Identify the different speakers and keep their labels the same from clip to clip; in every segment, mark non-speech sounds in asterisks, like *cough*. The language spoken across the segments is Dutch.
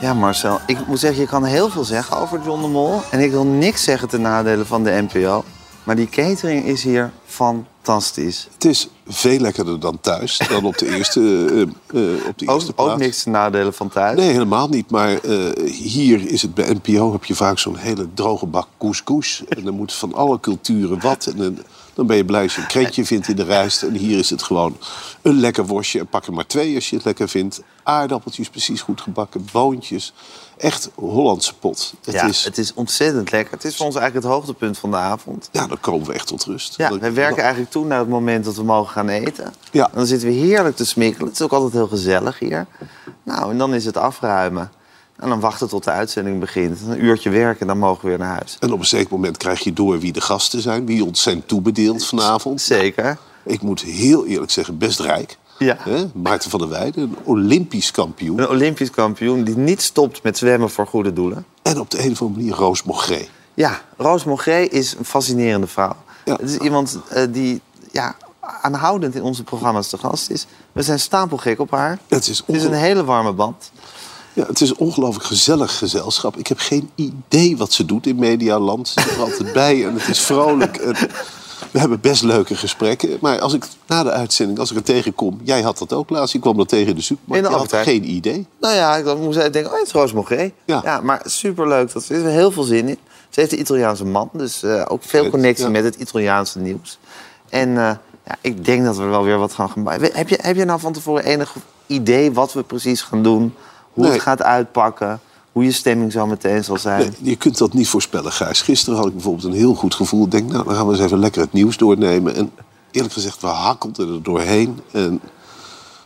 Speaker 1: Ja, Marcel, ik moet zeggen, je kan heel veel zeggen over John de Mol. En ik wil niks zeggen ten nadele van de NPO. Maar die catering is hier fantastisch.
Speaker 2: Het is veel lekkerder dan thuis, dan op de *laughs* eerste, eh, eh, op de
Speaker 1: Ook,
Speaker 2: eerste plaats.
Speaker 1: ook niks ten nadele van thuis.
Speaker 2: Nee, helemaal niet. Maar eh, hier is het bij NPO heb je vaak zo'n hele droge bak couscous. En dan moet van alle culturen wat. En dan, dan ben je blij als je een kreetje vindt in de rijst. En hier is het gewoon een lekker worstje. En pak er maar twee als je het lekker vindt. Aardappeltjes precies goed gebakken, boontjes. Echt Hollandse pot. Het
Speaker 1: ja,
Speaker 2: is,
Speaker 1: het is ontzettend lekker. Het is voor ons eigenlijk het hoogtepunt van de avond.
Speaker 2: ja, dan komen we echt tot rust.
Speaker 1: Ja,
Speaker 2: Dan-
Speaker 1: we werken eigenlijk toe naar het moment dat we mogen gaan eten.
Speaker 2: Ja.
Speaker 1: En dan zitten we heerlijk te smikkelen. Het is ook altijd heel gezellig hier. Nou, en dan is het afruimen. En dan wachten tot de uitzending begint. Een uurtje werken en dan mogen we weer naar huis.
Speaker 2: En op een zeker moment krijg je door wie de gasten zijn. Wie ons zijn toebedeeld vanavond.
Speaker 1: Zeker.
Speaker 2: Ik moet heel eerlijk zeggen, best rijk.
Speaker 1: Ja.
Speaker 2: Maarten van der Weijden, een Olympisch kampioen.
Speaker 1: Een Olympisch kampioen die niet stopt met zwemmen voor goede doelen.
Speaker 2: En op de een of andere manier Roos Mogré.
Speaker 1: Ja, Roos Mogré is een fascinerende vrouw.
Speaker 2: Ja.
Speaker 1: Het is iemand eh, die ja, aanhoudend in onze programma's te gast is. We zijn stapelgek op haar.
Speaker 2: Het is,
Speaker 1: Het is een hele warme band.
Speaker 2: Ja, het is een ongelooflijk gezellig gezelschap. Ik heb geen idee wat ze doet in Medialand. Ze is er altijd bij en het is vrolijk. En we hebben best leuke gesprekken. Maar als ik na de uitzending, als ik er tegenkom... Jij had dat ook laatst, je kwam dat tegen in de supermarkt.
Speaker 1: In de
Speaker 2: had geen idee.
Speaker 1: Nou ja, ik dan moest ik denken, oh, het is Roos Mogré.
Speaker 2: Ja.
Speaker 1: maar superleuk. Dat ze er is heel veel zin in. Ze heeft een Italiaanse man, dus eh, ook veel connectie
Speaker 2: ja.
Speaker 1: met het Italiaanse nieuws. En eh, ja, ik denk dat we wel weer wat gaan gaan bij. Heb je, heb je nou van tevoren enig idee wat we precies gaan doen? Hoe
Speaker 2: Nee.
Speaker 1: het gaat uitpakken? Hoe je stemming zo meteen zal zijn?
Speaker 2: Nee, je kunt dat niet voorspellen, Gijs. Gisteren had ik bijvoorbeeld een heel goed gevoel. Ik denk, nou, dan gaan we eens even lekker het nieuws doornemen. En eerlijk gezegd, we hakkelden er doorheen. En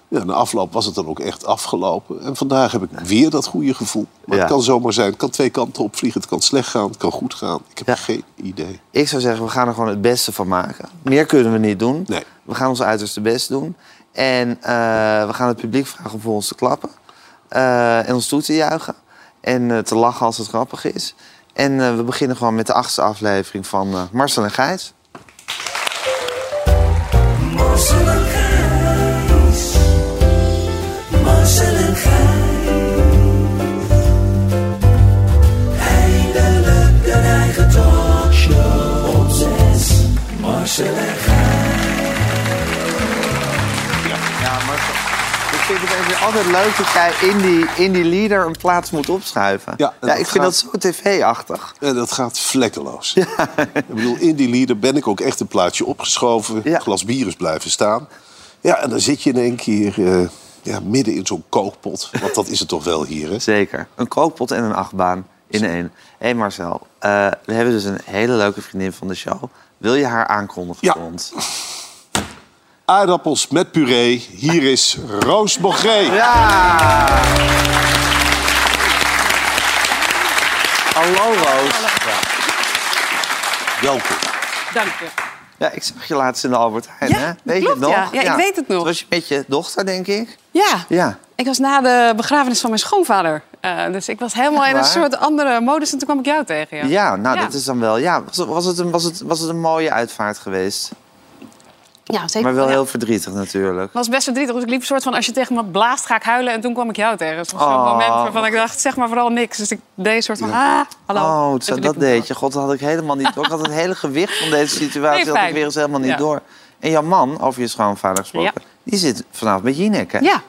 Speaker 2: ja, na afloop was het dan ook echt afgelopen. En vandaag heb ik weer dat goede gevoel. Maar
Speaker 1: Ja.
Speaker 2: het kan zomaar zijn. Het kan twee kanten opvliegen. Het kan slecht gaan. Het kan goed gaan. Ik heb
Speaker 1: Ja.
Speaker 2: geen idee.
Speaker 1: Ik zou zeggen, we gaan er gewoon het beste van maken. Meer kunnen we niet doen.
Speaker 2: Nee.
Speaker 1: We gaan ons uiterste best doen. En eh, we gaan het publiek vragen om voor ons te klappen. Eh, en ons toe te juichen. En eh, te lachen als het grappig is. En eh, we beginnen gewoon met de achtste aflevering van Marcel en Gijs.
Speaker 3: Marcel en Gijs. Marcel en Gijs. Eindelijk een eigen talkshow op zes. Marcel en
Speaker 1: altijd leuk dat jij in die, in die leader een plaats moet opschuiven.
Speaker 2: Ja, dat
Speaker 1: ik vind
Speaker 2: gaat-
Speaker 1: dat zo tv-achtig.
Speaker 2: En dat gaat vlekkeloos. Ik bedoel, in die lieder ben ik ook echt een plaatje opgeschoven.
Speaker 1: Ja.
Speaker 2: Glas bier is blijven staan. Ja, en dan zit je in één keer eh, ja, midden in zo'n kookpot. Want dat is het toch wel hier, hè?
Speaker 1: Zeker. Een kookpot en een achtbaan in één. Hé hey Marcel, eh, we hebben dus een hele leuke vriendin van de show. Wil je haar aankondigen
Speaker 2: Ja.
Speaker 1: voor ons?
Speaker 2: Aardappels met puree. Hier is Roos Mogré.
Speaker 1: Ja! Hallo Roos.
Speaker 2: Welkom.
Speaker 4: Dank je.
Speaker 1: Ja, ik zag je laatst in de Albert Heijn,
Speaker 4: Ja,
Speaker 1: hè? Weet je het nog?
Speaker 4: ja. Ja, ik weet het nog.
Speaker 1: Toen was je met je dochter, denk ik?
Speaker 4: Ja.
Speaker 1: Ja.
Speaker 4: ik was na de begrafenis van mijn schoonvader. Eh, dus ik was helemaal in een soort andere modus en toen kwam ik jou tegen. Ja,
Speaker 1: Ja, nou,
Speaker 4: Ja.
Speaker 1: dat is dan wel... Ja, was, het- was, het een, was, het, was het een mooie uitvaart geweest?
Speaker 4: Ja, zeker.
Speaker 1: Maar wel
Speaker 4: Ja.
Speaker 1: heel verdrietig natuurlijk.
Speaker 4: Het was best verdrietig. Dus ik liep een soort van, als je tegen me blaast, ga ik huilen. En toen kwam ik jou tegen. Dus het was zo'n
Speaker 1: Oh.
Speaker 4: moment waarvan ik dacht, zeg maar vooral niks. Dus ik deed een soort van, ah, hallo.
Speaker 1: Oh, dat
Speaker 4: ik
Speaker 1: deed je. God, dat had ik helemaal niet door. Ik had het hele gewicht van deze situatie
Speaker 4: Nee,
Speaker 1: had ik weer eens helemaal niet
Speaker 4: Ja.
Speaker 1: door. En jouw man, over je schoonvader gesproken, die zit vanavond met Jinek, hè?
Speaker 4: Ja,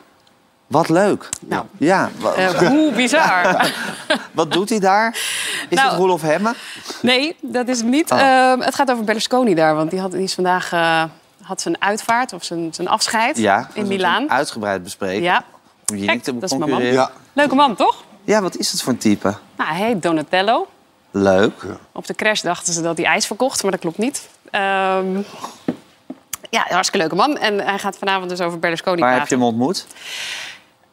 Speaker 1: Wat leuk.
Speaker 4: Nou.
Speaker 1: Ja,
Speaker 4: eh, hoe bizar. *laughs*
Speaker 1: wat doet hij daar? Is
Speaker 4: Nou,
Speaker 1: het Roelof Hemme?
Speaker 4: Nee, dat is het niet.
Speaker 1: Oh.
Speaker 4: Ehm, het gaat over Berlusconi daar. Want die, had, die is vandaag eh, had zijn uitvaart of zijn, zijn afscheid
Speaker 1: Ja.
Speaker 4: in Milaan.
Speaker 1: Uitgebreid bespreken.
Speaker 4: Ja.
Speaker 1: Om Jinek
Speaker 4: Kijk,
Speaker 1: te
Speaker 4: dat is mijn man.
Speaker 2: Ja,
Speaker 4: Leuke man, toch?
Speaker 1: Ja, wat is het voor een type?
Speaker 4: Nou, hij heet Donatello.
Speaker 1: Leuk.
Speaker 4: Op de crash dachten ze dat hij ijs verkocht, maar dat klopt niet. Ehm, ja, een hartstikke leuke man. En hij gaat vanavond dus over Berlusconi
Speaker 1: Waar heb je hem ontmoet?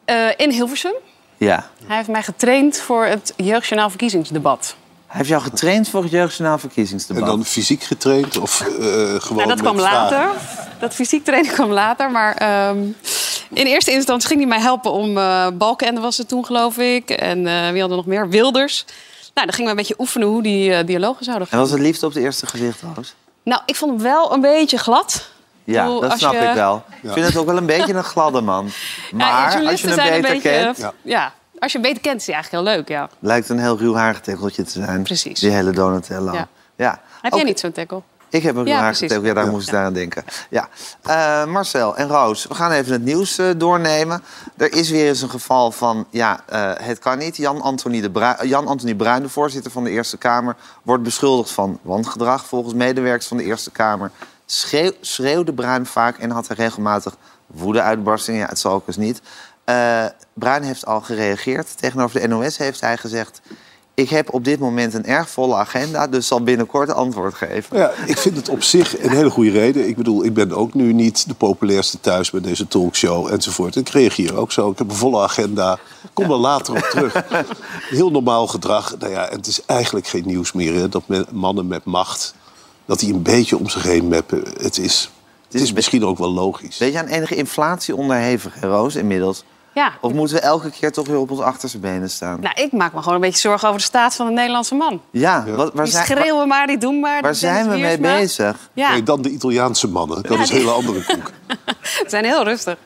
Speaker 4: Eh, in Hilversum.
Speaker 1: Ja.
Speaker 4: Hij heeft mij getraind voor het Jeugdjournaal verkiezingsdebat.
Speaker 1: Hij heeft jou getraind voor het Jeugdjournaal
Speaker 2: en
Speaker 1: verkiezingsdebat.
Speaker 2: dan fysiek getraind of eh, gewoon
Speaker 4: Nou, dat kwam
Speaker 2: vragen?
Speaker 4: later. Dat fysiek trainen kwam later. Maar ehm, in eerste instantie ging hij mij helpen om... eh Balkenende was het toen, geloof ik. En eh, wie hadden nog meer? Wilders. Nou, dan gingen we een beetje oefenen hoe die dialogen zouden
Speaker 1: En
Speaker 4: gaan.
Speaker 1: was het liefde op het eerste gezicht, Roos?
Speaker 4: Nou, ik vond hem wel een beetje glad.
Speaker 1: Ja,
Speaker 4: bedoel,
Speaker 1: dat snap
Speaker 4: je-
Speaker 1: ik wel. Ik vind het ook wel een beetje een gladde man. *laughs*
Speaker 4: Ja,
Speaker 1: Maar als je hem beter
Speaker 4: een beetje,
Speaker 1: kent...
Speaker 4: Ja. Als je hem beter kent, is hij eigenlijk heel leuk, ja.
Speaker 1: Lijkt een heel ruw haargetekkeltje te zijn.
Speaker 4: Precies.
Speaker 1: Die hele Donatello.
Speaker 4: Ja.
Speaker 1: ja.
Speaker 4: Heb jij niet zo'n tackle?
Speaker 1: Ik heb een
Speaker 4: Ja,
Speaker 1: haargetekkel. Ja, daar moest ik aan denken. Ja. Eh, Marcel en Roos, we gaan even het nieuws eh, doornemen. Er is weer eens een geval van, ja, eh, het kan niet. Jan-Anthony de Brui- Jan-Anthony Bruin, de voorzitter van de Eerste Kamer... wordt beschuldigd van wangedrag. Volgens medewerkers van de Eerste Kamer schreeuw, schreeuwde Bruin vaak... en had hij regelmatig woede-uitbarstingen. Ja, het zal ook eens niet. Eh, Bruin heeft al gereageerd. Tegenover de NOS heeft hij gezegd... Ik heb op dit moment een erg volle agenda, dus zal binnenkort antwoord geven.
Speaker 2: Ja, ik vind het op zich een hele goede reden. Ik bedoel, ik ben ook nu niet de populairste thuis met deze talkshow enzovoort. Ik reageer ook zo. Ik heb een volle agenda. Kom er later op terug. *laughs* Heel normaal gedrag. Nou ja, het is eigenlijk geen nieuws meer. Hè, dat men- mannen met macht, dat die een beetje om zich heen meppen. Het is, het is misschien ook wel logisch.
Speaker 1: Weet je aan enige inflatie onderhevig, hè, Roos, inmiddels?
Speaker 4: Ja.
Speaker 1: Of moeten we elke keer toch weer op ons achterste benen staan?
Speaker 4: Nou, ik maak me gewoon een beetje zorgen over de staat van de Nederlandse man.
Speaker 1: ja, wat, waar,
Speaker 4: Die
Speaker 1: zijn,
Speaker 4: schreeuwen maar, die doen maar.
Speaker 1: waar zijn we mee bezig?
Speaker 4: Ja,
Speaker 2: Nee, dan de Italiaanse mannen. Dat is een hele andere koek. *laughs*
Speaker 4: ze zijn heel rustig.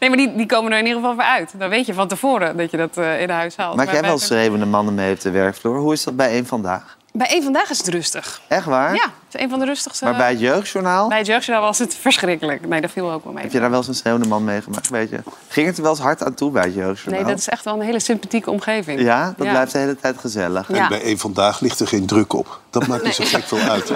Speaker 4: Nee, maar die, die komen er in ieder geval voor uit. Dan weet je van tevoren dat je dat eh, in huis haalt.
Speaker 1: Maak
Speaker 4: Maar
Speaker 1: jij wel schreeuwende mannen mee op de werkvloer? Hoe is dat bij één vandaag?
Speaker 4: Bij één vandaag is het rustig.
Speaker 1: Echt waar?
Speaker 4: Ja, het is een van de rustigste.
Speaker 1: Maar bij het jeugdjournaal?
Speaker 4: Bij het jeugdjournaal was het verschrikkelijk. Nee, dat viel ook wel mee.
Speaker 1: Heb je daar wel eens een schreeuwende man meegemaakt? Weet je? Ging het er wel eens hard aan toe bij het jeugdjournaal?
Speaker 4: Nee, dat is echt wel een hele sympathieke omgeving.
Speaker 1: Ja, dat blijft de hele tijd gezellig.
Speaker 4: Ja.
Speaker 2: En bij één vandaag ligt er geen druk op. Dat maakt niet zo gek veel uit.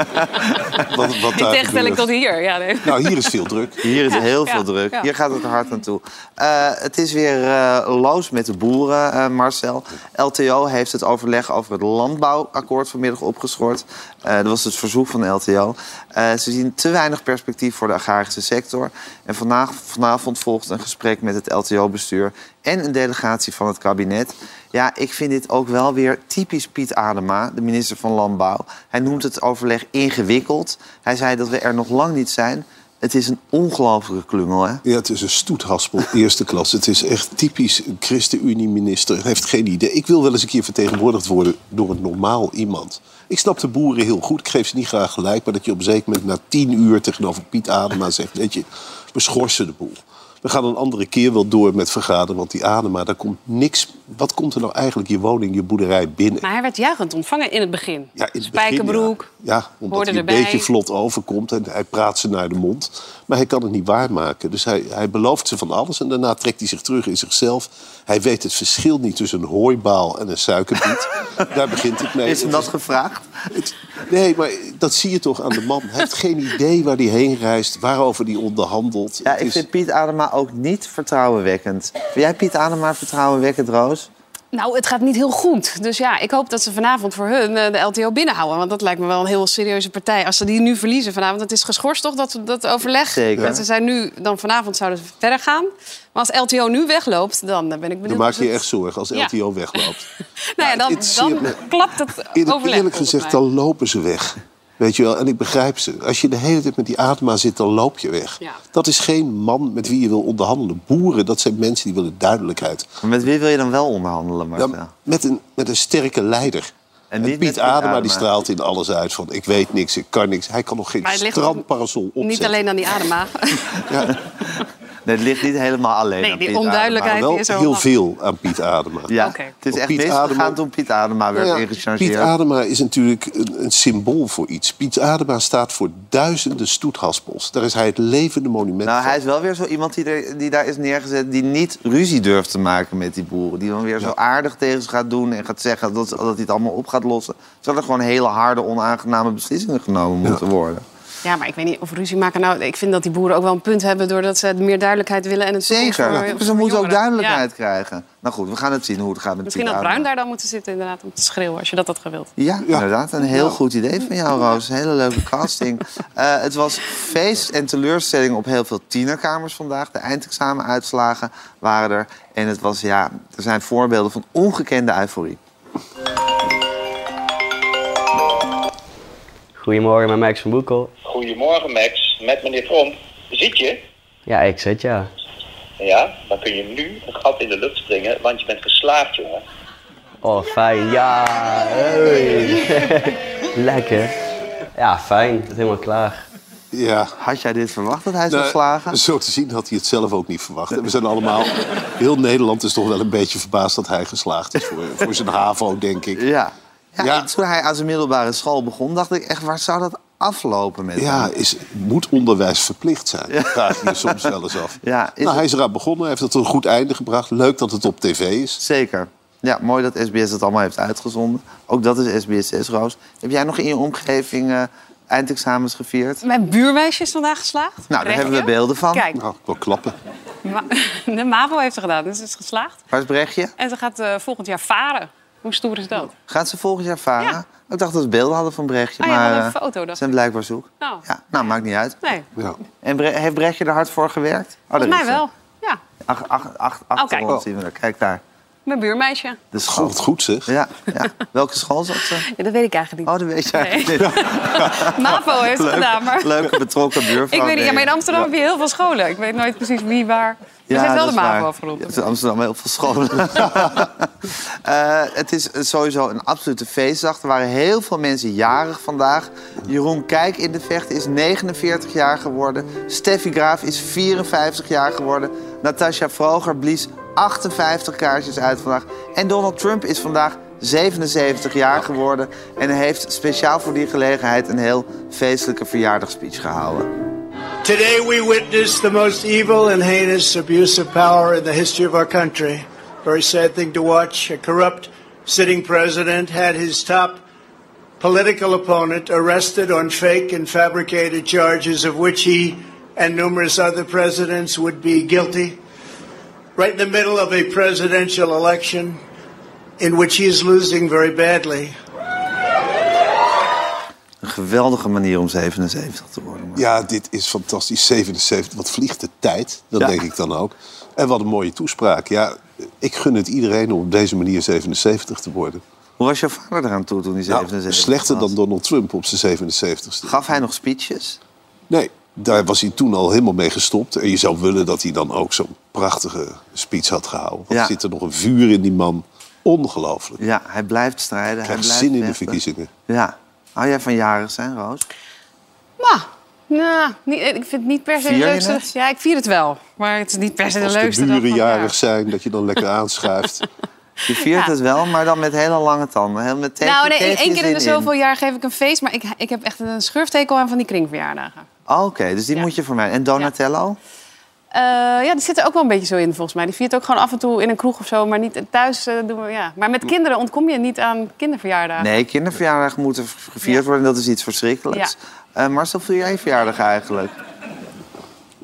Speaker 2: Wat, wat
Speaker 4: In tegenstelling
Speaker 2: gebeurt.
Speaker 4: tot hier. Ja, nee.
Speaker 2: Nou, hier is veel druk.
Speaker 1: Hier is
Speaker 4: Ja,
Speaker 1: heel
Speaker 4: ja,
Speaker 1: veel druk.
Speaker 4: ja.
Speaker 1: Hier gaat het er hard aan toe. Eh, het is weer eh, loos met de boeren, eh, Marcel. LTO heeft het overleg over het landbouwakkoord vanmiddag opgeschort. Eh, dat was het verzoek van de LTO. Eh, ze zien te weinig perspectief voor de agrarische sector. En vandaag, vanavond volgt een gesprek met het LTO-bestuur... en een delegatie van het kabinet. Ja, ik vind dit ook wel weer typisch Piet Adema, de minister van Landbouw. Hij noemt het overleg ingewikkeld. Hij zei dat we er nog lang niet zijn... Het is een ongelofelijke klungel, hè?
Speaker 2: Ja, het is een stoethaspel, *laughs* eerste klas. Het is echt typisch ChristenUnie-minister. Hij heeft geen idee. Ik wil wel eens een keer vertegenwoordigd worden door een normaal iemand. Ik snap de boeren heel goed. Ik geef ze niet graag gelijk. Maar dat je op een zeker moment na tien uur tegenover Piet Adema zegt... weet je, we schorsen de boel. We gaan een andere keer wel door met vergaderen. Want die Adema, daar komt niks... Wat komt er nou eigenlijk je woning, je boerderij binnen?
Speaker 4: Maar hij werd juichend ontvangen in het begin.
Speaker 2: Ja, in het begin,
Speaker 4: Spijkerbroek.
Speaker 2: Ja, ja omdat hij een beetje vlot overkomt en hij praat ze naar de mond. Maar hij kan het niet waarmaken. Dus hij, hij belooft ze van alles en daarna trekt hij zich terug in zichzelf. Hij weet het verschil niet tussen een hooibaal en een suikerbiet. *laughs* Daar begint het mee.
Speaker 1: Is hem dat gevraagd?
Speaker 2: Het- nee, maar dat zie je toch aan de man. Hij heeft geen idee waar hij heen reist, waarover hij onderhandelt.
Speaker 1: Ja,
Speaker 2: Het
Speaker 1: ik
Speaker 2: is-
Speaker 1: vind Piet Adema ook niet vertrouwenwekkend. Vind jij Piet Adema vertrouwenwekkend, Roos?
Speaker 4: Nou, het gaat niet heel goed. Dus ja, ik hoop dat ze vanavond voor hun eh, de LTO binnenhouden. Want dat lijkt me wel een heel serieuze partij. Als ze die nu verliezen vanavond, het is geschorst toch, dat, dat overleg?
Speaker 1: Zeker.
Speaker 4: En ze zijn nu, dan vanavond zouden ze verder gaan. Maar als LTO nu wegloopt, dan eh, ben ik benieuwd.
Speaker 2: Dan maak je je echt zorgen als
Speaker 4: Ja.
Speaker 2: LTO wegloopt. *laughs*
Speaker 4: Nou ja, dan, dan klapt het
Speaker 2: Eerlijk,
Speaker 4: overleg.
Speaker 2: eerlijk
Speaker 4: volgens
Speaker 2: gezegd, dan lopen ze weg. Weet je wel, en ik begrijp ze. Als je de hele tijd met die Adema zit, dan loop je weg.
Speaker 4: Ja.
Speaker 2: Dat is geen man met wie je wil onderhandelen. Boeren, dat zijn mensen die willen duidelijkheid.
Speaker 1: Maar met wie wil je dan wel onderhandelen, Marcel?
Speaker 2: Ja, met, een, met een sterke leider.
Speaker 1: En
Speaker 2: En
Speaker 1: niet
Speaker 2: Piet Adema,
Speaker 1: Adema.
Speaker 2: die straalt in alles uit van... ik weet niks, ik kan niks. Hij kan nog geen strandparasol opzetten.
Speaker 4: Niet alleen aan die adema. *laughs*
Speaker 1: Nee, het ligt niet helemaal alleen
Speaker 4: Nee,
Speaker 1: aan
Speaker 4: die
Speaker 1: Piet
Speaker 4: onduidelijkheid
Speaker 2: Maar wel
Speaker 4: is er
Speaker 2: heel
Speaker 4: wel.
Speaker 2: veel aan Piet Adema.
Speaker 1: Adema. Ja, het is echt
Speaker 2: Adema-
Speaker 1: toen Piet Adema werd
Speaker 2: Nou ja,
Speaker 1: ingechargeerd.
Speaker 2: Piet Adema is natuurlijk een, een symbool voor iets. Piet Adema staat voor duizenden stoethaspels. Daar is hij het levende monument
Speaker 1: Nou,
Speaker 2: van.
Speaker 1: hij is wel weer zo iemand die, er, die daar is neergezet... die niet ruzie durft te maken met die boeren. Die dan weer zo aardig tegen ze gaat doen en gaat zeggen dat, dat hij het allemaal op gaat lossen. Terwijl er gewoon hele harde, onaangename beslissingen genomen moeten worden.
Speaker 4: Ja, maar ik weet niet of ruzie maken. Nou, ik vind dat die boeren ook wel een punt hebben... doordat ze meer duidelijkheid willen. En het
Speaker 1: Zeker,
Speaker 4: voor-
Speaker 1: ze
Speaker 4: voor
Speaker 1: moeten ook duidelijkheid
Speaker 4: Ja.
Speaker 1: krijgen. Nou goed, we gaan het zien hoe het gaat met
Speaker 4: Misschien had Bruin daar dan moeten zitten inderdaad om te schreeuwen... als je dat had gewild.
Speaker 1: Ja,
Speaker 2: Ja.
Speaker 1: inderdaad. Een heel
Speaker 2: Ja.
Speaker 1: goed idee van jou, Roos. Hele leuke casting. *laughs* Eh, het was feest en teleurstelling op heel veel tienerkamers vandaag. De eindexamenuitslagen waren er. En het was, ja, er zijn voorbeelden van ongekende euforie.
Speaker 5: Goedemorgen, met Max van Boekel.
Speaker 6: Goedemorgen Max, met meneer Tromp. Zit je?
Speaker 5: Ja, ik zit ja.
Speaker 6: Ja, dan kun je nu een gat in de lucht springen, want je bent geslaagd, jongen.
Speaker 5: Oh, fijn. Ja, hey. *laughs* Lekker. Ja, fijn. Het is helemaal klaar.
Speaker 2: Ja.
Speaker 1: Had jij dit verwacht, dat hij zou
Speaker 2: Nou,
Speaker 1: slagen? *laughs*
Speaker 2: Zo te zien had hij het zelf ook niet verwacht. We zijn allemaal... Heel Nederland is toch wel een beetje verbaasd dat hij geslaagd is. Voor, voor zijn HAVO, denk ik.
Speaker 1: Ja. Ja,
Speaker 2: Ja.
Speaker 1: en Toen hij aan zijn middelbare school begon, dacht ik echt, waar zou dat aflopen met
Speaker 2: Ja,
Speaker 1: hem?
Speaker 2: is, moet onderwijs verplicht zijn? Dat vraag je soms wel eens af.
Speaker 1: Ja,
Speaker 2: nou,
Speaker 1: het-
Speaker 2: hij is eraan begonnen, hij heeft het tot een goed einde gebracht. Leuk dat het op tv is.
Speaker 1: Zeker. Ja, mooi dat SBS het allemaal heeft uitgezonden. Ook dat is SBS6, Roos. Heb jij nog in je omgeving eh, eindexamens gevierd?
Speaker 4: Mijn buurmeisje is vandaag geslaagd.
Speaker 1: Nou, daar
Speaker 4: Brechtje.
Speaker 1: hebben we beelden van.
Speaker 4: Kijk,
Speaker 2: Nou, ik wil klappen.
Speaker 4: Ma- *laughs* de MAVO heeft ze gedaan, dus ze is geslaagd.
Speaker 1: Waar is Brechtje?
Speaker 4: En ze gaat eh, volgend jaar varen. Hoe stoer is dat?
Speaker 1: Gaat ze volgend jaar varen?
Speaker 4: Ja.
Speaker 1: Ik dacht dat we beelden hadden van Brechtje,
Speaker 4: Oh ja,
Speaker 1: maar
Speaker 4: hadden een
Speaker 1: eh,
Speaker 4: foto,
Speaker 1: ze
Speaker 4: dacht
Speaker 1: zijn blijkbaar zoek.
Speaker 4: Nou,
Speaker 1: Ja, nou, maakt niet uit.
Speaker 4: nee.
Speaker 2: Ja.
Speaker 1: En Bre- heeft Brechtje er hard voor gewerkt? Oh,
Speaker 4: Volgens mij
Speaker 1: ze.
Speaker 4: wel. Ja,
Speaker 1: Ach, ach, ach, achter
Speaker 4: kijk.
Speaker 1: ons zien we haar. Kijk daar.
Speaker 4: Mijn buurmeisje.
Speaker 1: De school.
Speaker 2: God, goed zeg.
Speaker 1: Ja, ja. Welke school zat ze?
Speaker 4: Ja, dat weet ik eigenlijk
Speaker 1: Oh, dat weet je
Speaker 4: Nee.
Speaker 1: eigenlijk niet. *laughs*
Speaker 4: MAVO heeft ze gedaan, maar...
Speaker 1: Leuke betrokken buurvrouw.
Speaker 4: Ik weet niet, ja, maar in. Amsterdam heb je heel veel scholen. Ik weet nooit precies wie waar. Ja, ze heeft wel de. MAVO afgerond.
Speaker 1: Je hebt in Amsterdam heel veel scholen. *laughs* *laughs* Eh, het is sowieso een absolute feestdag. Er waren heel veel mensen jarig vandaag. Jeroen Kijk in de vecht is 49 jaar geworden. Steffi Graaf is 54 jaar geworden. Natasja Vroger blies 58 kaartjes uit vandaag. En Donald Trump is vandaag 77 jaar geworden. En heeft speciaal voor die gelegenheid een heel feestelijke verjaardagsspeech gehouden.
Speaker 7: Today we witness the most evil and heinous abuse of power in the history of our country. Very sad thing to watch. A corrupt sitting president had his top political opponent arrested on fake and fabricated charges of which he and numerous other presidents would be guilty. Right in the middle of a presidential election in which he is losing very badly.
Speaker 1: Een geweldige manier om 77 te worden. maar-
Speaker 2: Ja, dit is fantastisch. 77, wat vliegt de tijd? Dat
Speaker 1: Ja.
Speaker 2: denk ik dan ook. En wat een mooie toespraak. Ja, ik gun het iedereen om op deze manier 77 te worden.
Speaker 1: Hoe was jouw vader eraan toe toen hij
Speaker 2: Nou,
Speaker 1: 77
Speaker 2: slechter
Speaker 1: was?
Speaker 2: dan Donald Trump op zijn 77ste.
Speaker 1: Gaf hij nog speeches?
Speaker 2: Nee, daar was hij toen al helemaal mee gestopt. En je zou willen dat hij dan ook zo'n prachtige speech had gehouden. Want
Speaker 1: Ja.
Speaker 2: er zit er nog een vuur in die man. Ongelooflijk.
Speaker 1: Ja, hij blijft strijden. hij
Speaker 2: Krijgt
Speaker 1: blijft
Speaker 2: zin in de verkiezingen.
Speaker 1: Ja. Hou jij van jarig zijn, Roos?
Speaker 4: Nou, nou niet, ik vind het niet per se de leukste.
Speaker 1: het?
Speaker 4: Ja, ik vier het wel. Maar het is niet per se de
Speaker 2: Als de
Speaker 4: leukste.
Speaker 2: buren jarig zijn, dat je dan lekker aanschuift. *laughs*
Speaker 1: Je viert
Speaker 4: Ja.
Speaker 1: het wel, maar dan met hele lange tanden. Heel met tegen,
Speaker 4: Nou, nee, één keer in de zoveel jaar geef ik een feest. Maar ik, ik heb echt een schurftekel aan van die kringverjaardagen.
Speaker 1: Oh, Oké, dus die
Speaker 4: Ja.
Speaker 1: moet je voor mij. En Donatello?
Speaker 4: Eh, ja, die zit er ook wel een beetje zo in volgens mij. Die viert ook gewoon af en toe in een kroeg of zo. Maar niet thuis eh, doen we, ja. Maar met kinderen ontkom je niet aan kinderverjaardagen.
Speaker 1: Nee, kinderverjaardag moeten gevierd
Speaker 4: Ja.
Speaker 1: worden. Dat is iets verschrikkelijks. Eh, Marcel, vier jij je verjaardag eigenlijk?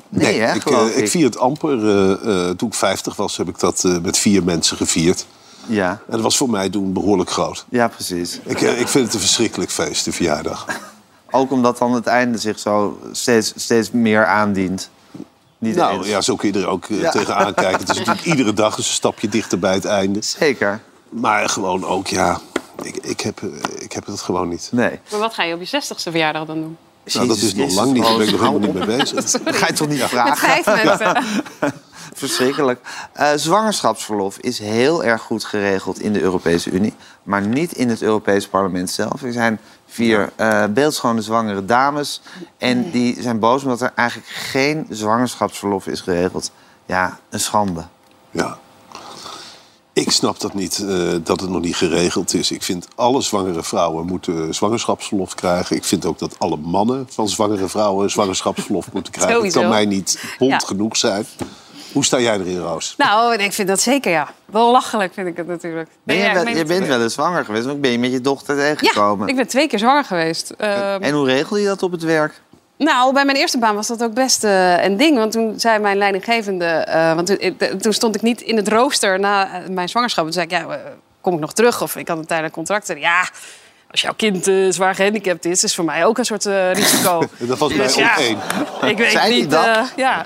Speaker 1: Nee, hè,
Speaker 2: ik, ik vier het amper. eh, eh, toen ik 50 was, heb ik dat eh, met vier mensen gevierd.
Speaker 1: Ja.
Speaker 2: En dat was voor mij toen behoorlijk groot.
Speaker 1: ja, precies.
Speaker 2: Ik, ik vind het een verschrikkelijk feest, de verjaardag. *laughs*
Speaker 1: Ook omdat dan het einde zich zo steeds, steeds meer aandient. Niet
Speaker 2: Nou
Speaker 1: eens.
Speaker 2: ja, zo kun je er ook eh,
Speaker 1: Ja.
Speaker 2: tegenaan kijken. Het is *laughs* natuurlijk iedere dag een stapje dichter bij het einde.
Speaker 1: Zeker.
Speaker 2: Maar gewoon ook, ja, ik, ik, heb, eh, ik heb het gewoon niet.
Speaker 1: Nee.
Speaker 4: Maar wat ga je op je 60ste verjaardag dan doen?
Speaker 2: Nou, dat is nog lang niet, daar ben ik nog helemaal niet mee bezig. *laughs*
Speaker 1: Dat ga je toch niet vragen? *laughs*
Speaker 4: mensen.
Speaker 1: Verschrikkelijk. Eh, zwangerschapsverlof is heel erg goed geregeld in de Europese Unie. Maar niet in het Europees Parlement zelf. Er zijn vier eh, beeldschone zwangere dames. En die zijn boos omdat er eigenlijk geen zwangerschapsverlof is geregeld. Ja, een schande.
Speaker 2: Ja. Ik snap dat niet, eh, dat het nog niet geregeld is. Ik vind alle zwangere vrouwen moeten zwangerschapsverlof krijgen. Ik vind ook dat alle mannen van zwangere vrouwen zwangerschapsverlof moeten krijgen. *laughs*
Speaker 4: Sowieso.
Speaker 2: Het kan mij niet bond
Speaker 4: Ja.
Speaker 2: genoeg zijn. Hoe sta jij erin, Roos?
Speaker 4: Nou, ik vind dat zeker, ja. Wel lachelijk vind ik het natuurlijk.
Speaker 1: Ben je,
Speaker 4: ja,
Speaker 1: je bent wel eens zwanger geweest, maar ben je met je dochter
Speaker 4: Ja,
Speaker 1: tegengekomen.
Speaker 4: ik ben twee keer zwanger geweest. Ehm,
Speaker 1: En hoe regel je dat op het werk?
Speaker 4: Nou, bij mijn eerste baan was dat ook best eh, een ding. Want toen zei mijn leidinggevende... eh, want toen, ik- toen stond ik niet in het rooster na eh, mijn zwangerschap. Toen zei ik, ja, eh, kom ik nog terug? Of ik had een tijdelijk contract. Zei hij, ja, als jouw kind eh, zwaar gehandicapt is... is voor mij ook een soort eh, risico. *laughs*
Speaker 2: Dat was bij
Speaker 4: Dus
Speaker 2: op
Speaker 4: ja,
Speaker 2: één.
Speaker 4: Ik weet niet.
Speaker 1: dat?
Speaker 4: eh, ja.